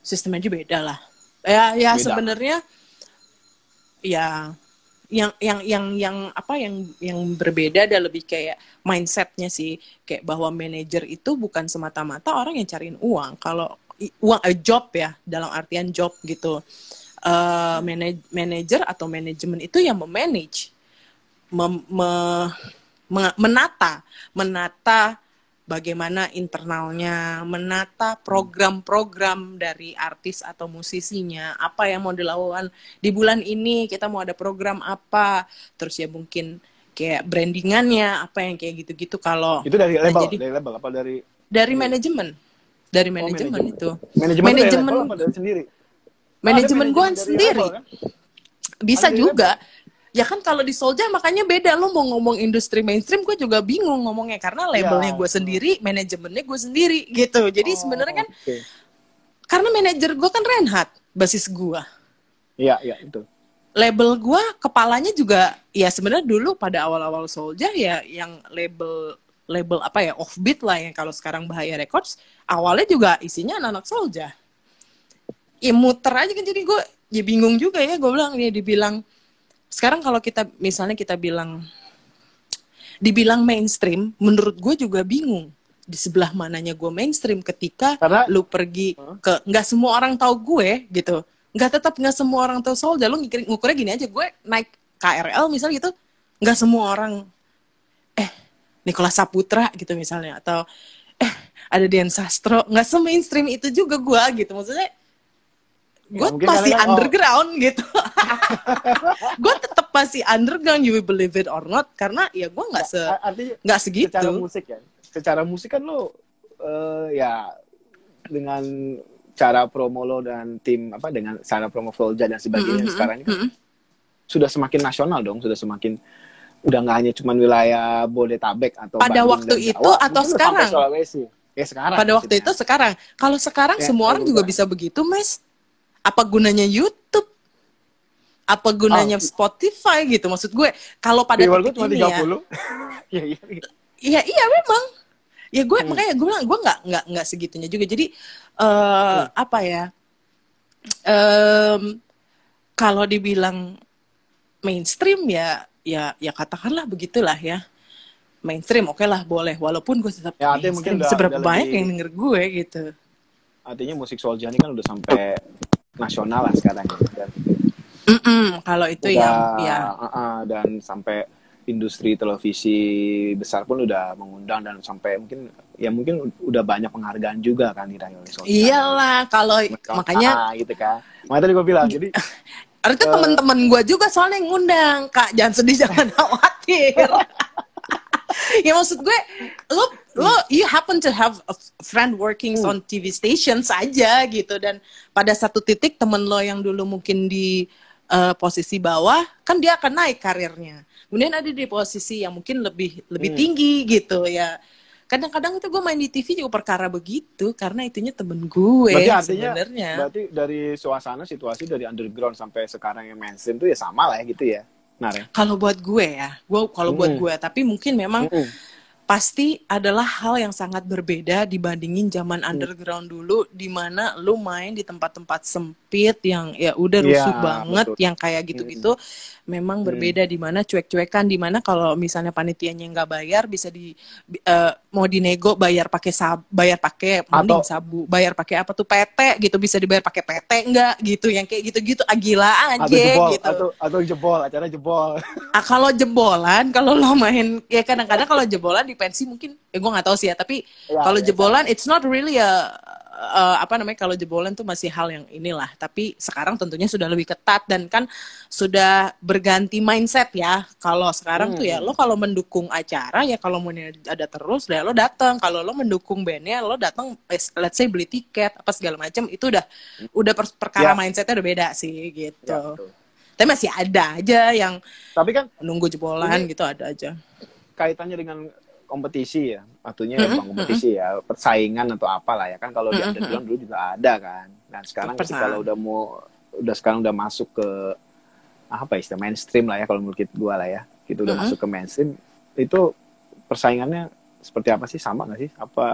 sistem aja beda lah. Ya, ya sebenarnya ya yang yang yang yang apa yang yang berbeda ada lebih kayak mindsetnya sih kayak bahwa manajer itu bukan semata-mata orang yang cariin uang kalau uang eh, job ya dalam artian job gitu Eh manaj- manajer atau manajemen itu yang memanage mem- me- me- menata menata bagaimana internalnya, menata program-program dari artis atau musisinya, apa yang mau dilakukan di bulan ini, kita mau ada program apa, terus ya mungkin kayak brandingannya, apa yang kayak gitu-gitu kalau Itu dari Nah, label, jadi- dari label apa dari dari manajemen, dari Oh, manajemen manajemen. itu, manajemen, Manajemen- apa dari sendiri? Manajemen gue sendiri. label, kan? Bisa Ada juga. Ya kan kalau di Solja makanya beda lo mau ngomong industri mainstream gue juga bingung ngomongnya karena labelnya Ya. gue sendiri, manajemennya gue sendiri gitu. Jadi Oh, sebenarnya kan oke. karena manajer gue kan Renhat basis gue. Iya, iya itu. Label gue kepalanya juga ya sebenarnya dulu pada awal-awal Solja ya yang label label apa ya offbeat lah yang kalau sekarang Bahaya Records awalnya juga isinya anak-anak Solja. Ya muter aja kan jadi gue ya bingung juga ya gue bilang dia dibilang sekarang kalau kita misalnya kita bilang dibilang mainstream menurut gue juga bingung di sebelah mananya gue mainstream ketika Karena- lu pergi ke nggak semua orang tahu gue gitu. Nggak tetap nggak semua orang tahu Solja lu ngikir- ngukurnya gini aja gue naik KRL misalnya gitu nggak semua orang eh Nicholas Saputra gitu misalnya atau eh ada Dian Sastro nggak se mainstream itu juga gue gitu. Maksudnya gue Ya, masih karena kan, oh. underground gitu gue tetap masih underground you believe it or not karena ya gue nggak se A- Artinya nggak segitu secara musik ya. Secara musik kan lo eh, ya dengan cara promo lo dan tim apa dengan cara promo Volja dan sebagainya Mm-mm, sekarang ini kan mm-mm. sudah semakin nasional dong, sudah semakin udah nggak hanya cuma wilayah Bodetabek atau Pada Bandung waktu itu Jawa, atau sekarang? Sulawesi. Ya sekarang. pada waktu maksudnya. itu sekarang kalau sekarang Ya, semua orang juga sekarang. bisa begitu mes apa gunanya YouTube apa gunanya Oh. Spotify gitu maksud gue kalau pada Viewer gue titik ini ya 30. Iya, iya. iya. Iya iya memang. Ya gue Hmm. makanya gue bilang gue nggak nggak nggak segitunya juga. Jadi eh Hmm. apa ya? Em, kalau dibilang mainstream ya ya ya katakanlah begitulah ya. Mainstream oke lah boleh walaupun gue tetap Ya, artinya mungkin mainstream. udah- seberapa udah banyak lebih- yang denger gue gitu. Artinya musik Solja ini kan udah sampai nasional lah sekarang. Dan Mm-mm, kalau itu udah, yang ya uh, uh, dan sampai industri televisi besar pun udah mengundang dan sampai mungkin ya mungkin udah banyak penghargaan juga kan diraih oleh Solja. iyalah kalau makanya Ah, gitu kan. Makanya tadi gue bilang jadi itu Eh. temen-temen gue juga soalnya yang ngundang kak jangan sedih jangan khawatir ya maksud gue lo lo you happen to have a friend working Hmm. on TV station saja gitu dan pada satu titik temen lo yang dulu mungkin di uh, posisi bawah kan dia akan naik karirnya kemudian ada di posisi yang mungkin lebih lebih Hmm. tinggi gitu ya kadang-kadang itu gue main di TV juga perkara begitu karena itunya temen gue Berarti artinya sebenarnya berarti dari suasana situasi dari underground sampai sekarang yang mainstream itu ya sama lah ya gitu ya. Nah, ya. kalau buat gue ya gue kalau buat Hmm. gue tapi mungkin memang Mm-mm. Pasti adalah hal yang sangat berbeda dibandingin zaman Hmm. underground dulu di mana lu main di tempat-tempat sempit yang ya udah Iya, rusuh banget betul. Hmm. yang kayak gitu-gitu memang berbeda di mana cuek-cuekan di mana kalau misalnya panitianya nggak bayar bisa di eh, mau dinego bayar pakai sab bayar pakai mending sabu bayar pakai apa tuh PT gitu bisa dibayar pakai PT enggak gitu yang kayak gitu-gitu ah, gila aja atau jebol gitu atau atau jebol acara jebol. Ah, kalau jebolan, kalau lo main ya kadang-kadang kalau jebolan di pensi mungkin ya gue nggak tahu sih ya, tapi Ya, kalau ya, jebolan it's not really a uh, apa namanya kalau jebolan tuh masih hal yang inilah, tapi sekarang tentunya sudah lebih ketat dan kan sudah berganti mindset ya. Kalau sekarang tuh ya Hmm. lo kalau mendukung acara ya kalau mau ada terus ya lo datang. Kalau lo mendukung bandnya lo datang eh, let's say beli tiket apa segala macam itu udah udah per- perkara Ya. mindsetnya udah beda sih gitu. Ya, betul. Tapi masih ada aja yang Tapi kan nunggu jebolan Ini- gitu ada aja. kaitannya dengan kompetisi ya, artinya bukan kompetisi ya, persaingan atau apalah ya kan kalau di Mm-mm, underground dulu juga ada kan. Dan sekarang Persaingan. ketika kalau udah mau udah sekarang udah masuk ke apa ya, istilah mainstream lah ya kalau menurut gua lah ya. Gitu udah Mm-mm. masuk ke mainstream itu persaingannya seperti apa sih? Sama nggak sih? Apa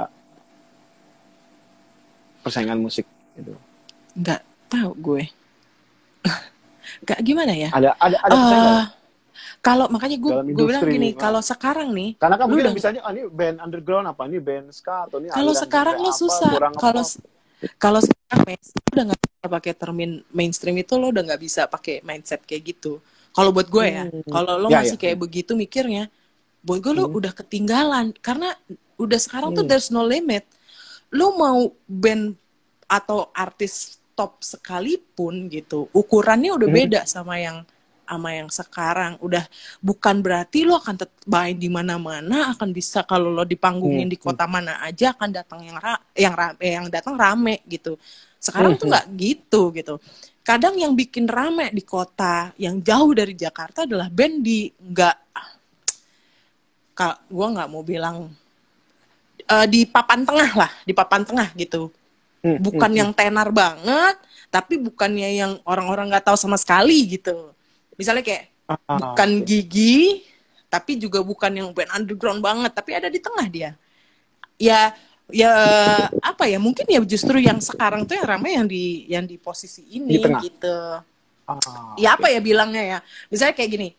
persaingan musik itu? Nggak tahu gue. Nggak gimana ya? Ada ada ada persaingan nggak? Kalau makanya gue gue bilang gini, kalau sekarang nih, Karena kan lu mungkin udah- misalnya ah, ini band underground apa ini band ska atau ini kalau sekarang lo susah. Kalau kalau sekarang mainstream udah nggak bisa pakai termin mainstream itu lo udah nggak bisa pakai mindset kayak gitu. Kalau buat gue ya, Hmm. kalau lo Ya, masih ya. kayak begitu mikirnya, buat gue lo Hmm. udah ketinggalan karena udah sekarang tuh Hmm. there's no limit. Lo mau band atau artis top sekalipun gitu, ukurannya udah Hmm. beda sama yang sama yang sekarang. Udah bukan berarti lo akan main di mana-mana, akan bisa kalau lo dipanggungin Hmm. di kota mana aja akan datang yang ra yang ra- eh, yang datang rame gitu. Sekarang Hmm. tuh nggak gitu gitu. Kadang yang bikin rame di kota yang jauh dari Jakarta adalah band di nggak kak gue nggak mau bilang eh, di papan tengah lah di papan tengah gitu Hmm, bukan hmm, yang tenar banget tapi bukannya yang orang-orang nggak tahu sama sekali gitu misalnya kayak Ah, bukan gigi tapi juga bukan yang band underground banget tapi ada di tengah dia. Ya ya apa ya mungkin ya justru yang sekarang tuh yang ramai yang di yang di posisi ini Di tengah. gitu. Ah, ya apa ya bilangnya ya? Misalnya kayak gini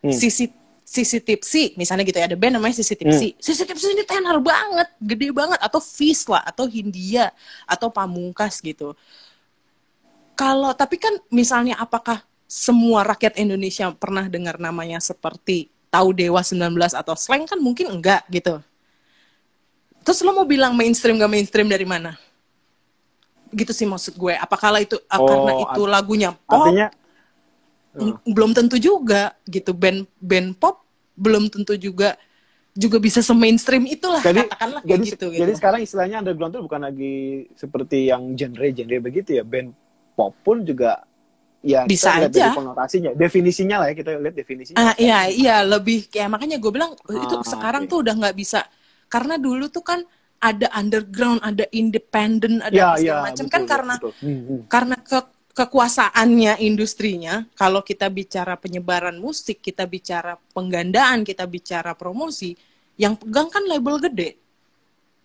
Hmm. sisi sisi tipsi misalnya gitu ya ada band namanya sisi tipsi. Sisi tipsi ini tenar banget gede banget atau Fis lah atau Hindia atau Pamungkas gitu. Kalau tapi kan misalnya apakah semua rakyat Indonesia pernah dengar namanya seperti tahu Dewa 19 atau Slang kan mungkin enggak gitu. Terus lo mau bilang mainstream gak mainstream dari mana? Gitu sih maksud gue. Apakah itu Oh, karena itu lagunya pop? Artinya Ng- belum tentu juga gitu. Band band pop belum tentu juga juga bisa se-mainstream itulah jadi katakanlah jadi gitu jadi gitu. sekarang istilahnya underground itu bukan lagi seperti yang genre-genre begitu ya. Band pop pun juga ya Bisa aja. dari konotasinya definisinya lah ya kita lihat definisinya Ah iya iya lebih kayak makanya gue bilang itu Ah, sekarang oke. tuh udah nggak bisa karena dulu tuh kan ada underground, ada independen, ada ya segala ya macam kan karena betul. Hmm, hmm. karena ke kekuasaannya industrinya kalau kita bicara penyebaran musik kita bicara penggandaan kita bicara promosi yang pegang kan label gede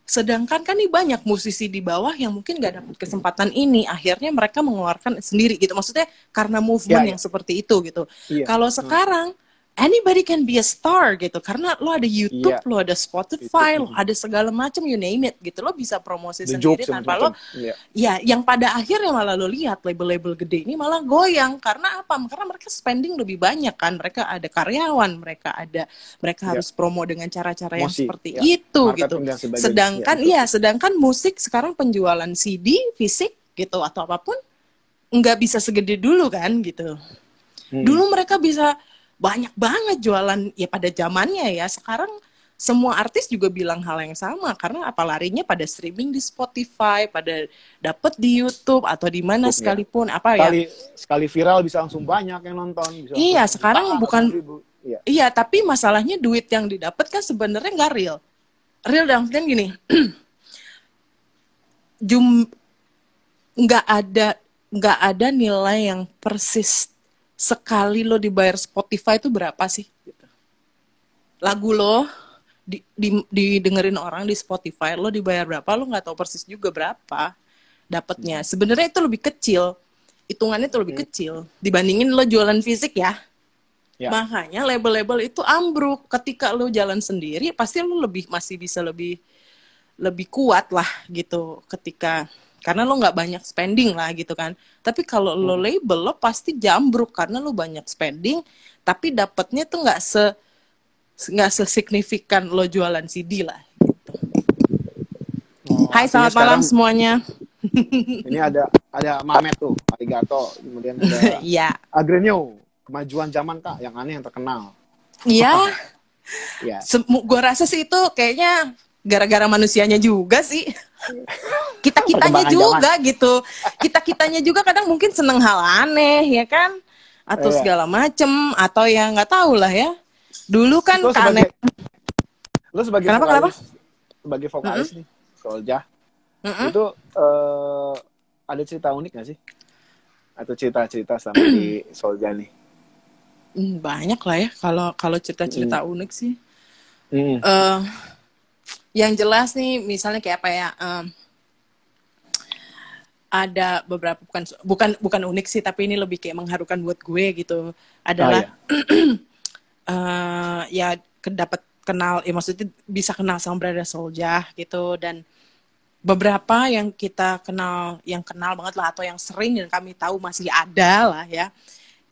sedangkan kan nih banyak musisi di bawah yang mungkin gak dapat kesempatan ini akhirnya mereka mengeluarkan sendiri gitu maksudnya karena movement Ya, ya. yang seperti itu gitu Iya. kalau sekarang anybody can be a star gitu karena lo ada YouTube Iya. lo ada Spotify lo ada segala macam you name it gitu lo bisa promosi The sendiri jokes tanpa lo Iya. Ya, yang pada akhirnya malah lo lihat label-label gede ini malah goyang karena apa? Karena mereka spending lebih banyak kan. Mereka ada karyawan, mereka ada mereka Ya. harus promo dengan cara-cara yang seperti ya. itu Marketing gitu. Sedangkan Ya, ya, sedangkan musik sekarang penjualan CD fisik gitu atau apa pun nggak bisa segede dulu kan gitu. Hmm. Dulu mereka bisa banyak banget jualan ya pada zamannya ya. Sekarang semua artis juga bilang hal yang sama karena apa larinya pada streaming di Spotify, pada dapet di YouTube atau di mana YouTube, ya. sekalipun apa sekali ya. sekali viral bisa langsung banyak yang nonton bisa Iya, sekarang bukan- ribu. Iya. Iya, tapi masalahnya duit yang didapat kan sebenarnya nggak real. Real dalam artian gini, jum nggak ada nggak ada nilai yang persis sekali lo dibayar Spotify itu berapa sih? Gitu. Lagu lo di, di, didengerin orang di Spotify lo dibayar berapa lo nggak tahu persis juga berapa dapatnya. Sebenarnya itu lebih kecil, hitungannya itu lebih kecil dibandingin lo jualan fisik ya. Ya. Makanya label-label itu ambruk. Ketika lo jalan sendiri, pasti lo lebih masih bisa lebih lebih kuat lah gitu. Ketika karena lo nggak banyak spending lah gitu kan. Tapi kalau lo label lo pasti jambruk karena lo banyak spending, tapi dapatnya tuh nggak se nggak sesignifikan lo jualan CD lah. Gitu. Oh, Hai, selamat malam semuanya. Ini ada ada Mamet tuh, Arigato, kemudian ada Iya, Agrenio, kemajuan zaman kak, yang aneh yang terkenal. iya. Ya. Gua rasa sih itu kayaknya gara-gara manusianya juga sih. Kita kitanya juga gitu. Kita kitanya juga kadang mungkin seneng hal aneh ya kan, atau Iya. segala macem, atau ya nggak tahu lah ya. Dulu kan Lo sebagai, lo sebagai Kenapa, vokalis, sebagai vokalis nih, Solja, Mm-mm. itu eh, ada cerita unik gak sih? Atau cerita-cerita sama di Solja nih? Hmm, banyak lah ya kalau kalau cerita-cerita unik sih. Hmm. eh yang jelas nih misalnya kayak apa ya em, ada beberapa bukan bukan bukan unik sih tapi ini lebih kayak mengharukan buat gue gitu. Adalah eh ya dapat kenal ya maksudnya bisa kenal sama Brother Soldier gitu. Dan beberapa yang kita kenal yang kenal banget lah atau yang sering dan kami tahu masih ada lah ya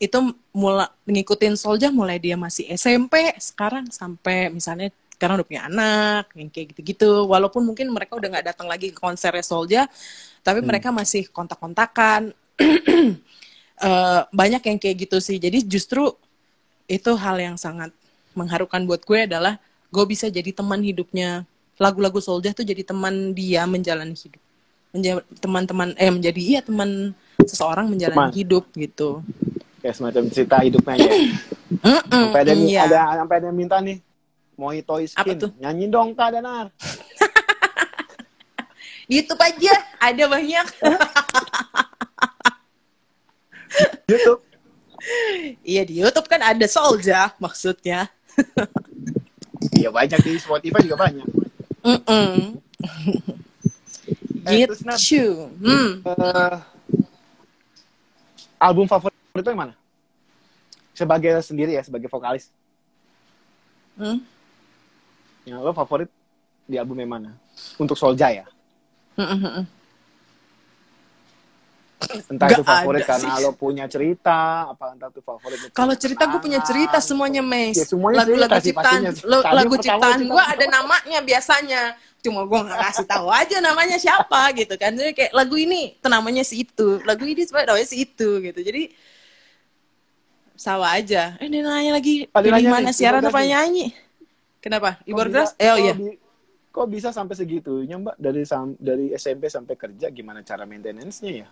itu mulai ngikutin Soldier mulai dia masih SMP sekarang sampai misalnya sekarang udah punya anak yang kayak gitu-gitu. Walaupun mungkin mereka udah nggak datang lagi ke konsernya Soldier tapi mereka masih kontak-kontakan. Eh, banyak yang kayak gitu sih. Jadi justru itu hal yang sangat mengharukan buat gue adalah gue bisa jadi teman hidupnya. Lagu-lagu Soldier tuh jadi teman dia menjalani hidup. Menja- teman-teman eh menjadi iya teman seseorang menjalani Teman. hidup gitu. Kayak semacam cerita hidupnya ya. Mm-mm, Sampai ada, iya. ada sampai ada minta nih, mau toy Apa skin, tuh? nyanyi dong kak Danar. YouTube aja ada banyak YouTube. iya di YouTube kan ada Soldier maksudnya Iya banyak di Spotify juga banyak. Eh, terus, Nat. gitu hmm. Eh, album favorit itu yang mana? Sebagai sendiri ya, sebagai vokalis. Hmm. Yang lo favorit di album yang mana? Untuk Solja ya? Entah Gak itu favorit karena sih. lo punya cerita, apa entah itu favorit Kalau cerita gue punya cerita kenangan. semuanya, Mes. Ya, semuanya Lagu-lagu ciptaan, lagu ciptaan gue ada namanya biasanya. Cuma gue nggak kasih tahu aja namanya siapa gitu kan. Jadi kayak lagu ini namanya si itu, lagu ini sebenarnya namanya si itu gitu. Jadi sama aja. Eh, dia nanya lagi nanya mana siaran apa nyanyi? Kenapa? Bisa- Orgas? Eh, oh iya. bi- Kok bisa sampai segitunya mbak dari sam- dari SMP sampai kerja gimana cara maintenance-nya ya?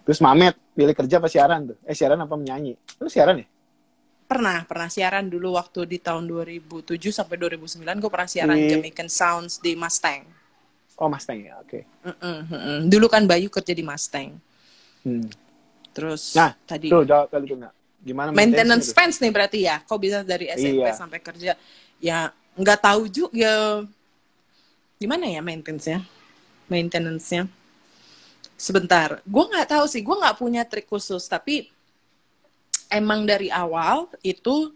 Terus Mamet pilih kerja apa siaran tuh? Eh siaran apa menyanyi? Lu siaran ya? Pernah, pernah siaran dulu waktu di tahun 2007 sampai 2009 gue pernah siaran Di- Jamaican Sounds di Mustang. Oh Mustang ya, oke. Mm-mm, mm-mm. Dulu kan Bayu kerja di Mustang. Hmm. Terus Nah, tadi Tuh jawab kali tuh nggak? Gimana maintenance tuh? fans nih berarti ya. Kok bisa dari SMP Iya. sampai kerja? Ya nggak tahu juga ya gimana ya maintenance-nya? Maintenance-nya. Sebentar, gue nggak tahu sih. Gue nggak punya trik khusus, tapi emang dari awal itu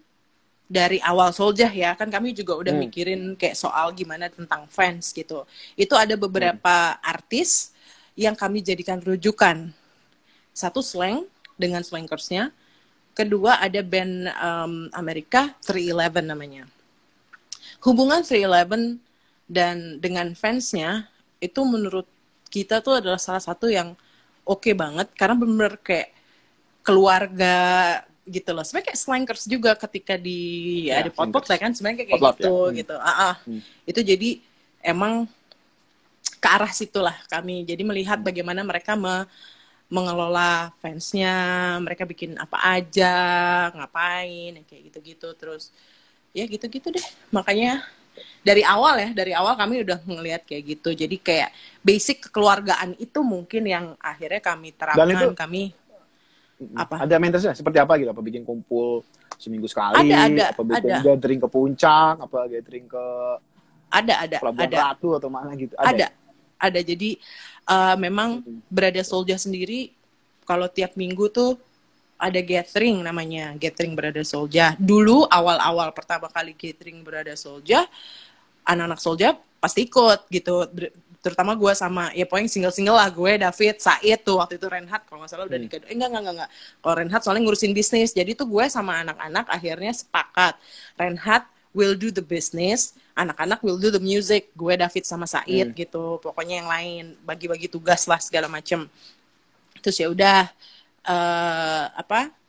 dari awal Soljah ya kan kami juga udah Hmm. mikirin kayak soal gimana tentang fans gitu. Itu ada beberapa artis yang kami jadikan rujukan. Satu slang dengan slankersnya. Kedua ada band em, Amerika 311 namanya. Hubungan 311 dan dengan fansnya itu menurut kita tuh adalah salah satu yang oke banget karena bener-bener kayak keluarga gitu loh. Sebenarnya kayak slankers juga ketika di Ya, ya, di pot-pot lah kan sebenarnya kayak Potlot, gitu ya. Hmm. gitu. Ah, ah. Hmm. Itu jadi emang ke arah situlah kami. Jadi melihat bagaimana mereka me- mengelola fansnya, mereka bikin apa aja, ngapain, yang kayak gitu-gitu. Terus ya gitu-gitu deh. Makanya dari awal ya, dari awal kami udah ngelihat kayak gitu. Jadi kayak basic kekeluargaan itu mungkin yang akhirnya kami terapkan, itu- kami apa? Ada maintenance seperti apa gitu? Apa bikin kumpul seminggu sekali? Ada, ada, apa bikin ada. gathering ke puncak? Apa gathering ke Ada, ada, Pelabuhan ada. Ratu atau mana gitu? ada ada jadi uh, memang Hmm. berada Solja sendiri kalau tiap minggu tuh ada gathering namanya gathering berada Solja dulu awal-awal pertama kali gathering berada Solja anak-anak Solja pasti ikut gitu terutama gue sama ya pokoknya single-single lah gue David Said tuh waktu itu Renhat kalau nggak salah udah Hmm. dikado eh, enggak enggak enggak, enggak. kalau Renhat soalnya ngurusin bisnis jadi tuh gue sama anak-anak akhirnya sepakat Renhat will do the business anak-anak will do the music gue David sama Said Hmm. gitu pokoknya yang lain bagi-bagi tugas lah segala macem terus ya udah eh apa?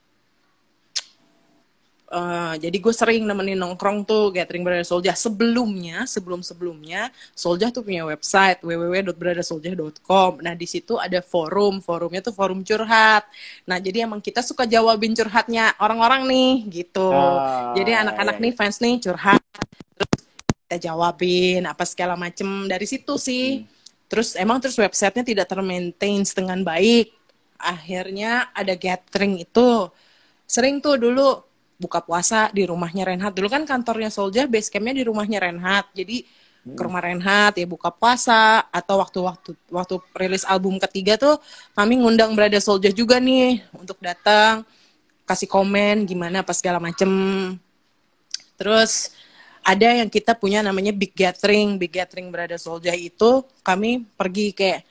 Eh, jadi gue sering nemenin nongkrong tuh gathering Brother Soldier. Sebelumnya sebelum sebelumnya Soldier tuh punya website www.brothersoldier.com nah di situ ada forum. Forumnya tuh forum curhat. Nah jadi emang kita suka jawabin curhatnya orang-orang nih gitu. Ah, jadi anak-anak iya, nih fans nih curhat. Terus kita jawabin apa segala macem. Dari situ sih. Terus emang terus websitenya tidak termaintain dengan baik akhirnya ada gathering itu. Sering tuh dulu buka puasa di rumahnya Renhat dulu kan kantornya Soldier base campnya di rumahnya Renhat jadi ke rumah Renhat ya buka puasa atau waktu-waktu waktu rilis album ketiga tuh kami ngundang Brada Soldier juga nih untuk datang kasih komen gimana apa segala macem. Terus ada yang kita punya namanya big gathering. Big gathering Brada Soldier itu kami pergi kayak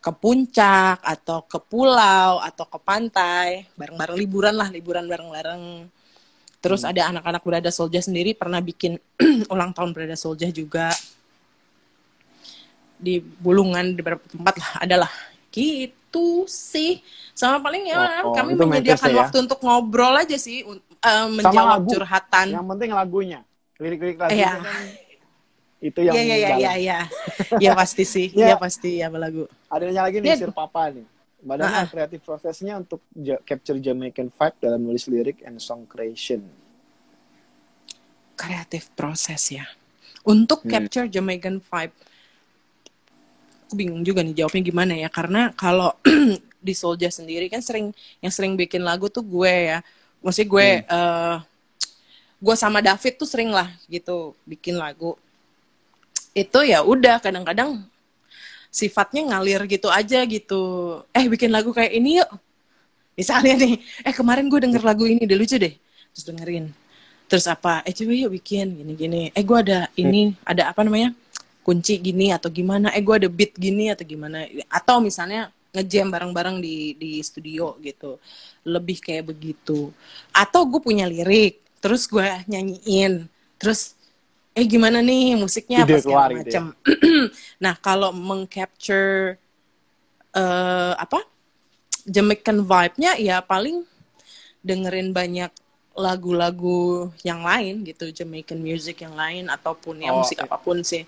ke puncak atau ke pulau atau ke pantai bareng-bareng liburan lah liburan bareng-bareng terus ada anak-anak Brada Soldier sendiri pernah bikin ulang tahun Brada Soldier juga di Bulungan di beberapa tempat lah adalah gitu sih sama paling ya Oh, oh, kami menyediakan ya? waktu untuk ngobrol aja sih eh, menjawab lagu. curhatan Yang penting lagunya. Lirik-lirik lagunya Iya. kan itu yang Iya iya iya iya iya. Iya pasti sih. Iya. Iya pasti ya lagu. Ada yang lagi nih Dia- Sir Papa nih. Ah, ah. kreatif prosesnya untuk capture Jamaican vibe dalam nulis lirik and song creation. Kreatif proses ya. Untuk Hmm. capture Jamaican vibe. Aku bingung juga nih jawabnya gimana ya karena kalau di Soulja sendiri kan sering yang sering bikin lagu tuh gue ya. Maksudnya gue Hmm. eh, gue sama David tuh sering lah gitu bikin lagu. Itu ya udah kadang-kadang sifatnya ngalir gitu aja gitu. Eh bikin lagu kayak ini yuk. Misalnya nih, eh kemarin gue denger lagu ini deh lucu deh. Terus dengerin. Terus apa? Eh coba yuk bikin gini-gini. Eh gue ada ini, ada apa namanya? Kunci gini atau gimana? Eh gue ada beat gini atau gimana? Atau misalnya ngejam bareng-bareng di di studio gitu. Lebih kayak begitu. Atau gue punya lirik, terus gue nyanyiin. Terus eh gimana nih musiknya apa Ide segala gitu ya. macam. nah, kalau mengcapture eh apa? Jamaican vibe-nya ya paling dengerin banyak lagu-lagu yang lain gitu, Jamaican music yang lain ataupun ya Oh, musik oke. apa pun sih.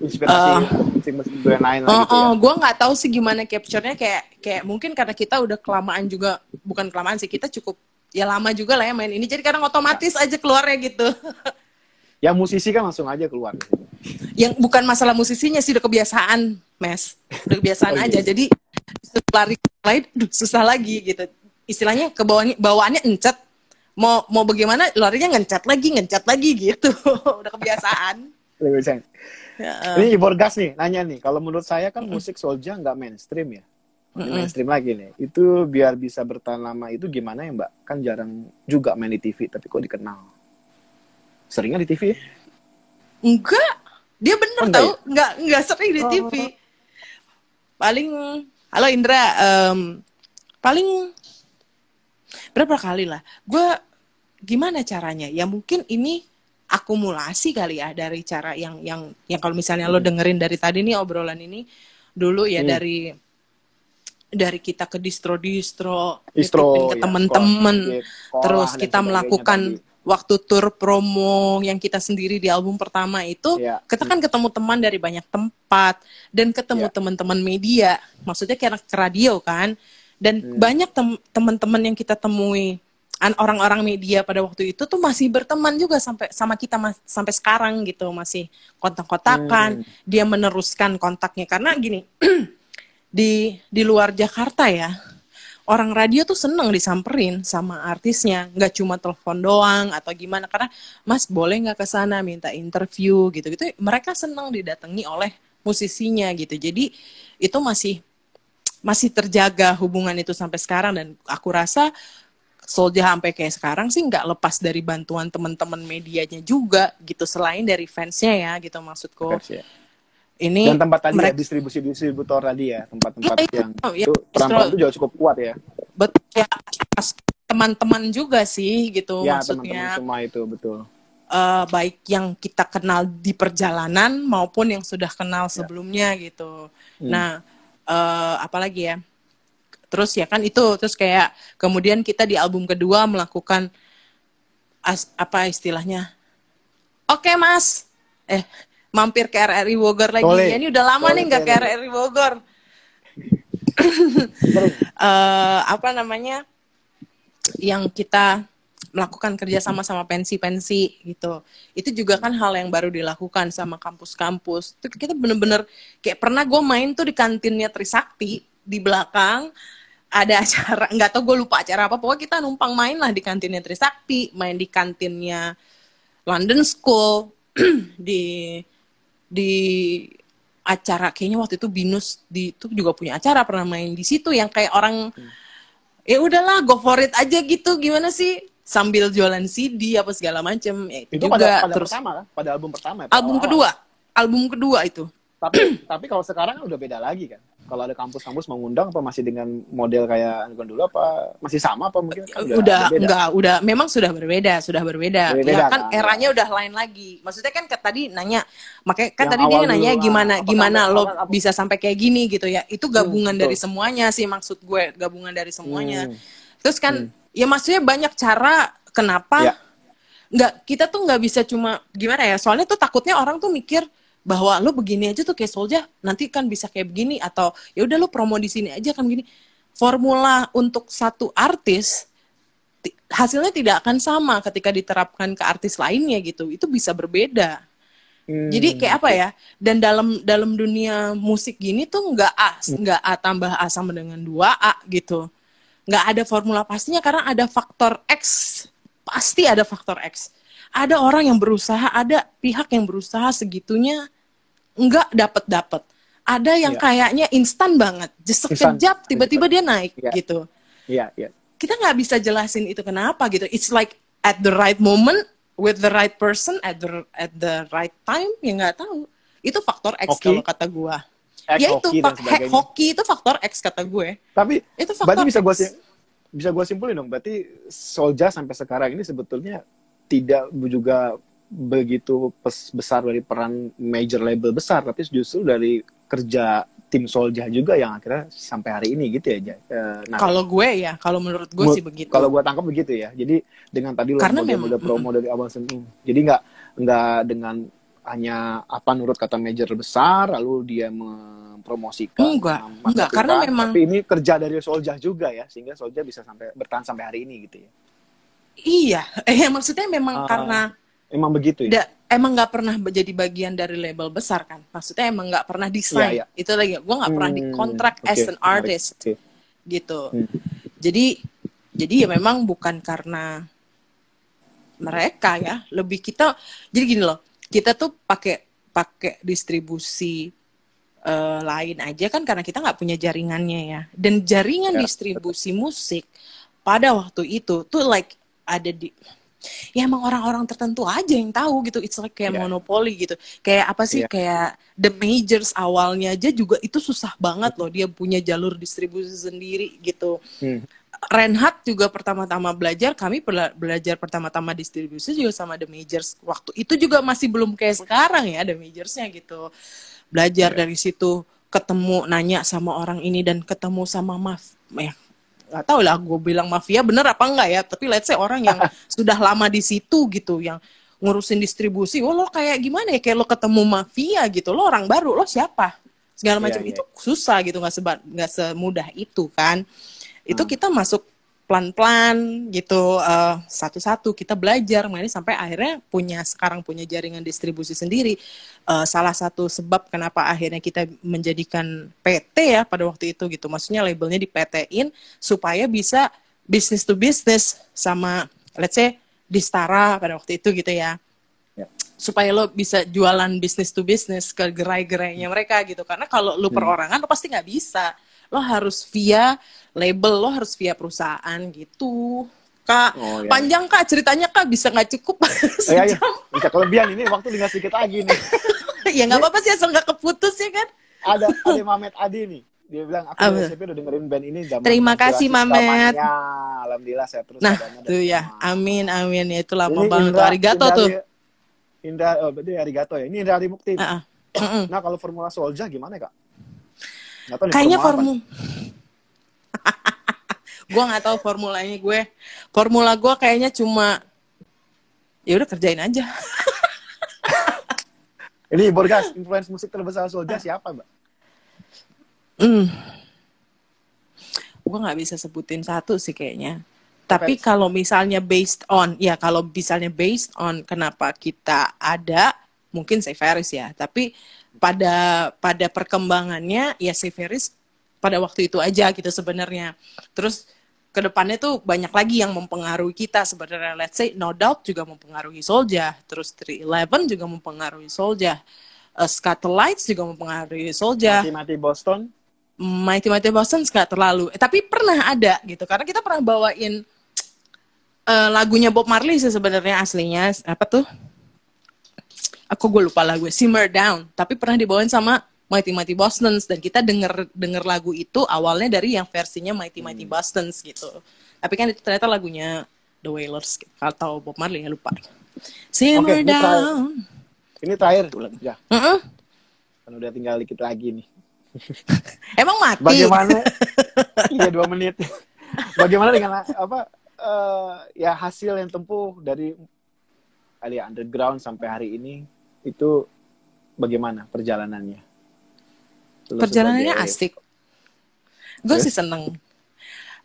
Inspirasi musik-musik lain lah Oh, gitu ya. oh gue nggak tahu sih gimana capture-nya kayak kayak mungkin karena kita udah kelamaan juga bukan kelamaan sih kita cukup ya lama juga lah ya main ini jadi kadang otomatis aja keluarnya gitu. Yang musisi kan langsung aja keluar. yang bukan masalah musisinya sih udah kebiasaan mes udah kebiasaan Oh, iya. aja jadi lari lain susah lagi gitu istilahnya ke bawahnya bawaannya encet mau mau bagaimana larinya ngencet lagi ngencet lagi gitu udah kebiasaan Lebih sayang. Ya, Ini Iborgas nih, nanya nih. Kalau menurut saya kan musik Soulja nggak mainstream ya. Ini Mm-mm. mainstream lagi nih. Itu biar bisa bertahan lama itu gimana ya Mbak? Kan jarang juga main di TV, tapi kok dikenal. Seringnya di TV ya? enggak dia bener Oh, enggak tau nggak nggak sering di Oh. TV paling halo Indra em, paling berapa kali lah gue gimana caranya ya mungkin ini akumulasi kali ya dari cara yang yang yang kalau misalnya lo dengerin dari tadi nih obrolan ini dulu ya Hmm. dari dari kita ke distro-distro, Distro, ke ya, temen-temen, sekolah, iya, sekolah terus kita melakukan tadi. Waktu tur promo yang kita sendiri di album pertama itu, Iya. kita kan ketemu teman dari banyak tempat dan ketemu Iya. teman-teman media, maksudnya kayak ke radio kan, dan Hmm. banyak tem- teman-teman yang kita temui an- orang-orang media pada waktu itu tuh masih berteman juga sampai sama kita mas- sampai sekarang gitu masih kontak-kontakan Hmm. dia meneruskan kontaknya karena gini di di luar Jakarta ya orang radio tuh seneng disamperin sama artisnya. Nggak cuma telepon doang atau gimana. Karena mas boleh nggak ke sana minta interview? gitu gitu mereka seneng didatangi oleh musisinya gitu. Jadi itu masih masih terjaga hubungan itu sampai sekarang. Dan aku rasa Soldier sampai kayak sekarang sih nggak lepas dari bantuan teman-teman medianya juga gitu. Selain dari fansnya ya gitu maksudku. Pers, ya. Ini Dan tempat tadi mereka- ya distribusi distributor tadi ya tempat-tempat Iya, yang iya, itu peran-peran itu juga cukup kuat ya. betul ya teman-teman juga sih gitu ya teman-teman maksudnya semua itu betul. eh, baik yang kita kenal di perjalanan maupun yang sudah kenal Ya. sebelumnya gitu Hmm. nah eh, apalagi ya terus ya kan itu terus kayak kemudian kita di album kedua melakukan as- apa istilahnya oke mas eh mampir ke RRI Bogor lagi. Boleh. ya ini udah lama Boleh, nih nggak ke. RRI Bogor. Eh apa namanya yang kita melakukan kerja sama sama pensi-pensi gitu. Itu juga kan hal yang baru dilakukan sama kampus-kampus. Itu kita bener-bener kayak pernah gue main tuh di kantinnya Trisakti di belakang ada acara nggak tau gue lupa acara apa pokoknya kita numpang main lah di kantinnya Trisakti main di kantinnya London School di di acara kayaknya waktu itu Binus di itu juga punya acara pernah main di situ yang kayak orang ya udahlah go for it aja gitu gimana sih sambil jualan CD apa segala macem ya, itu, itu juga pada pada terus pertama kan, pada album pertama ya. album awal-awal. kedua album kedua itu Tapi tapi kalau sekarang kan udah beda lagi kan. Kalau ada kampus-kampus mengundang apa masih dengan model kayak Underground dulu apa masih sama apa mungkin kan udah, beda. enggak udah memang sudah berbeda sudah berbeda, Berbeda, ya kan kan? eranya udah lain lagi maksudnya kan tadi nanya makanya kan Yang tadi dia nanya dulu gimana apa gimana lo apa- bisa sampai kayak gini gitu ya itu gabungan betul. dari semuanya sih maksud gue gabungan dari semuanya Hmm. terus kan ya maksudnya banyak cara kenapa Ya. nggak kita tuh nggak bisa cuma gimana ya soalnya tuh takutnya orang tuh mikir bahwa lo begini aja tuh kayak Solja nanti kan bisa kayak begini atau ya udah lo promo di sini aja kan begini. Formula untuk satu artis ti- hasilnya tidak akan sama ketika diterapkan ke artis lainnya gitu. Itu bisa berbeda. Hmm. jadi kayak apa ya dan dalam dalam dunia musik gini tuh nggak a Hmm. nggak a tambah a sama dengan dua a gitu. Nggak ada formula pastinya karena ada faktor x. Pasti ada faktor x ada orang yang berusaha ada pihak yang berusaha segitunya nggak dapat dapat ada yang Iya. kayaknya instan banget Instan. sekejap tiba-tiba dia naik Iya. gitu Iya, iya. kita nggak bisa jelasin itu kenapa gitu. It's like at the right moment with the right person at the at the right time ya nggak tahu. Itu faktor X Hoki. kalau kata gua. Ya itu hoki hoki itu faktor X kata gue. Tapi Itu faktor berarti bisa gue bisa gue simpulin dong. Berarti Solja sampai sekarang ini sebetulnya tidak juga begitu besar dari peran major label besar, tapi justru dari kerja tim Solja juga yang akhirnya sampai hari ini gitu ya. Eh, Nah, Kalau gue ya, kalau menurut gue sih begitu. Kalau gue tangkap begitu ya. Jadi dengan tadi lo memang- promo dari awal sampai jadi nggak nggak dengan hanya apa menurut kata major besar lalu dia mempromosikan Enggak, enggak, karena memang- tapi ini kerja dari Solja juga ya sehingga Solja bisa sampai bertahan sampai hari ini gitu ya. Iya, eh maksudnya memang Ah, karena Emang begitu ya. da- emang nggak pernah jadi bagian dari label besar kan. Maksudnya emang nggak pernah desain. Iya, iya. Itu lagi, gue nggak pernah Hmm, dikontrak oke, as an artist. Oke. gitu. Hmm. Jadi jadi ya memang bukan karena mereka ya, lebih kita jadi gini loh. Kita tuh pakai pakai distribusi eh, lain aja kan karena kita nggak punya jaringannya ya. Dan jaringan Ya, distribusi musik pada waktu itu tuh like ada di ya emang orang-orang tertentu aja yang tahu gitu it's like kayak Ya. monopoli gitu kayak apa sih Ya. kayak the majors awalnya aja juga itu susah banget loh dia punya jalur distribusi sendiri gitu Hmm. Renhat juga pertama-tama belajar kami bela- belajar pertama-tama distribusi juga sama the majors waktu itu juga masih belum kayak sekarang ya the majorsnya gitu belajar Ya. dari situ ketemu nanya sama orang ini dan ketemu sama maf ya nggak tahu lah gue bilang mafia bener apa enggak ya tapi let's say orang yang sudah lama di situ gitu yang ngurusin distribusi oh lo kayak gimana ya kayak lo ketemu mafia gitu lo orang baru lo siapa segala Iya, macam iya. itu susah gitu nggak seba nggak semudah itu kan itu Hmm. kita masuk pelan-pelan gitu eh, satu-satu kita belajar. Makanya sampai akhirnya punya sekarang punya jaringan distribusi sendiri. Eh, salah satu sebab kenapa akhirnya kita menjadikan PT ya pada waktu itu gitu. Maksudnya labelnya di PT-in supaya bisa business to business sama let's say Distara pada waktu itu gitu ya. Ya. supaya lo bisa jualan business to business ke gerai-gerainya mereka gitu. Karena kalau lo Hmm. perorangan lo pasti nggak bisa lo harus via label lo harus via perusahaan gitu kak Oh, iya. panjang kak ceritanya kak bisa nggak cukup Oh, iya, iya. Bisa kelebihan ini waktu tinggal sedikit lagi nih. ya nggak apa-apa sih asal nggak keputus ya kan Ada ada Mamet Adi nih. Dia bilang aku dari SMP udah dengerin band ini zaman Terima kasih, Mamet. selamanya. Alhamdulillah saya terus nah tuh dari ya amin amin ya itu lama Ini banget tuh Indra- arigato Indra- tuh Indra, oh, berarti arigato ya. Ini Indra Ari Mukti. Ah. Mm-mm. Nah, kalau Formula Solja gimana, Kak? Kayaknya formula gue nggak tahu formulanya gue. Formula gue kayaknya cuma ya udah kerjain aja. Ini Borgas, influence musik terbesar Solja siapa, Mbak? Hmm. Gue nggak bisa sebutin satu sih kayaknya. Tapi kalau misalnya based on, ya kalau misalnya based on kenapa kita ada, mungkin Severis ya. Tapi pada pada perkembangannya ya Severis pada waktu itu aja gitu sebenarnya. Terus ke depannya tuh banyak lagi yang mempengaruhi kita sebenarnya. Let's say No Doubt juga mempengaruhi Soldier. Terus 311 juga mempengaruhi Soldier. Uh, Scatolites juga mempengaruhi Soldier. Mati-mati Boston. Mighty Mighty Boston nggak terlalu, eh, tapi pernah ada gitu karena kita pernah bawain eh, lagunya Bob Marley sih sebenarnya aslinya apa tuh? Aku gue lupa lagu Simmer Down, tapi pernah dibawain sama Mighty Mighty Bostons dan kita denger denger lagu itu awalnya dari yang versinya Mighty Mighty Hmm. Bostons gitu. Tapi kan itu ternyata lagunya The Wailers gitu. atau Bob Marley ya lupa. Simmer ini terakhir. Down. Ini terakhir. Ya, Heeh. kan udah tinggal dikit lagi nih. Emang mati? Bagaimana? Iya dua menit. Bagaimana dengan apa? eh, ya hasil yang tempuh dari Alia Underground sampai hari ini itu bagaimana perjalanannya? Lu perjalanannya sebagai- asik. Gue sih seneng.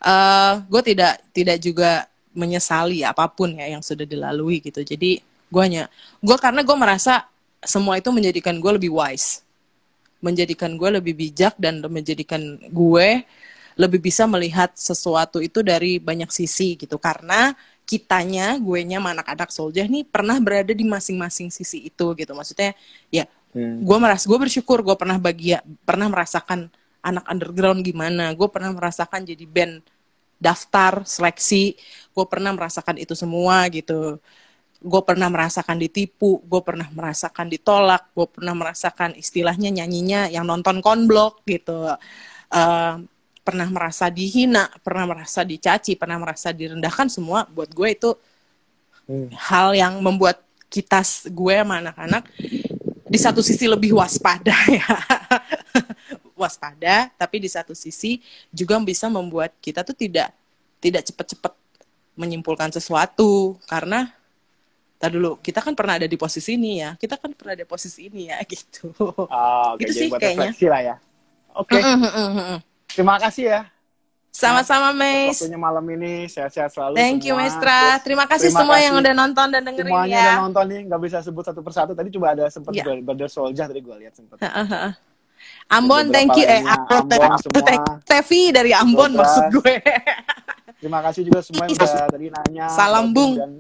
Eh, gue tidak tidak juga menyesali apa pun ya yang sudah dilalui gitu. Jadi gue hanya gue karena gue merasa semua itu menjadikan gue lebih wise, menjadikan gue lebih bijak dan menjadikan gue lebih bisa melihat sesuatu itu dari banyak sisi gitu. Karena kitanya, gue nya anak-anak soldier nih pernah berada di masing-masing sisi itu gitu. Maksudnya ya Hmm. gue merasa gue bersyukur gue pernah bagia pernah merasakan anak underground gimana gue pernah merasakan jadi band daftar seleksi gue pernah merasakan itu semua gitu gue pernah merasakan ditipu gue pernah merasakan ditolak gue pernah merasakan istilahnya nyanyinya yang nonton konblok gitu Eh, pernah merasa dihina pernah merasa dicaci pernah merasa direndahkan semua buat gue itu Hmm. hal yang membuat kita gue sama anak-anak di satu sisi lebih waspada ya waspada tapi di satu sisi juga bisa membuat kita tuh tidak tidak cepat-cepat menyimpulkan sesuatu karena Tar dulu, kita kan pernah ada di posisi ini ya. Kita kan pernah ada di posisi ini ya, gitu. Oke, Gitu jadi sih buat kayaknya. lah ya. Oke, Mm, mm, mm, mm. Terima kasih ya. Sama-sama, Meis. Waktunya malam ini sehat-sehat selalu. Thank you, semua. Maestra. Terus Terima kasih terima semua kasih yang udah nonton dan dengerin semuanya ya. udah nonton nih, nggak bisa sebut satu persatu. Tadi coba ada sempat Iya. Brother Soldier tadi gue lihat sempat. Ambon, thank you. Eh. Ambon, Ambon semua. Tevi dari Ambon Sobat. maksud gue. Terima kasih juga semua yang udah tadi nanya. Salam, Bung. Dan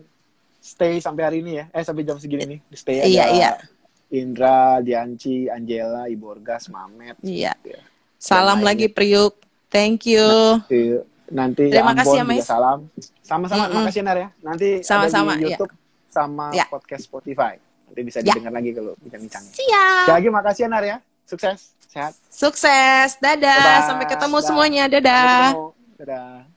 stay sampai hari ini ya. Eh sampai jam segini nih. Stay Iya, iya. Indra, Dianci, Angela, Ibu Orgas, Mamet. Iya. Ya. Salam lagi, Priuk. Thank you. Nanti, nanti Terima Ambon kasih ya, Mais. salam. Sama-sama, Mm-mm. terima kasih Nar ya. Nanti Sama-sama, ada di iya. YouTube sama Ya. podcast Spotify. Nanti bisa Ya. didengar lagi kalau bincang-bincangnya. Siap. Sekali lagi makasih ya Nar ya. Sukses, sehat. Sukses. Dadah. Dadah. Sampai ketemu Dadah. semuanya. Sampai Dadah. ketemu. Dadah.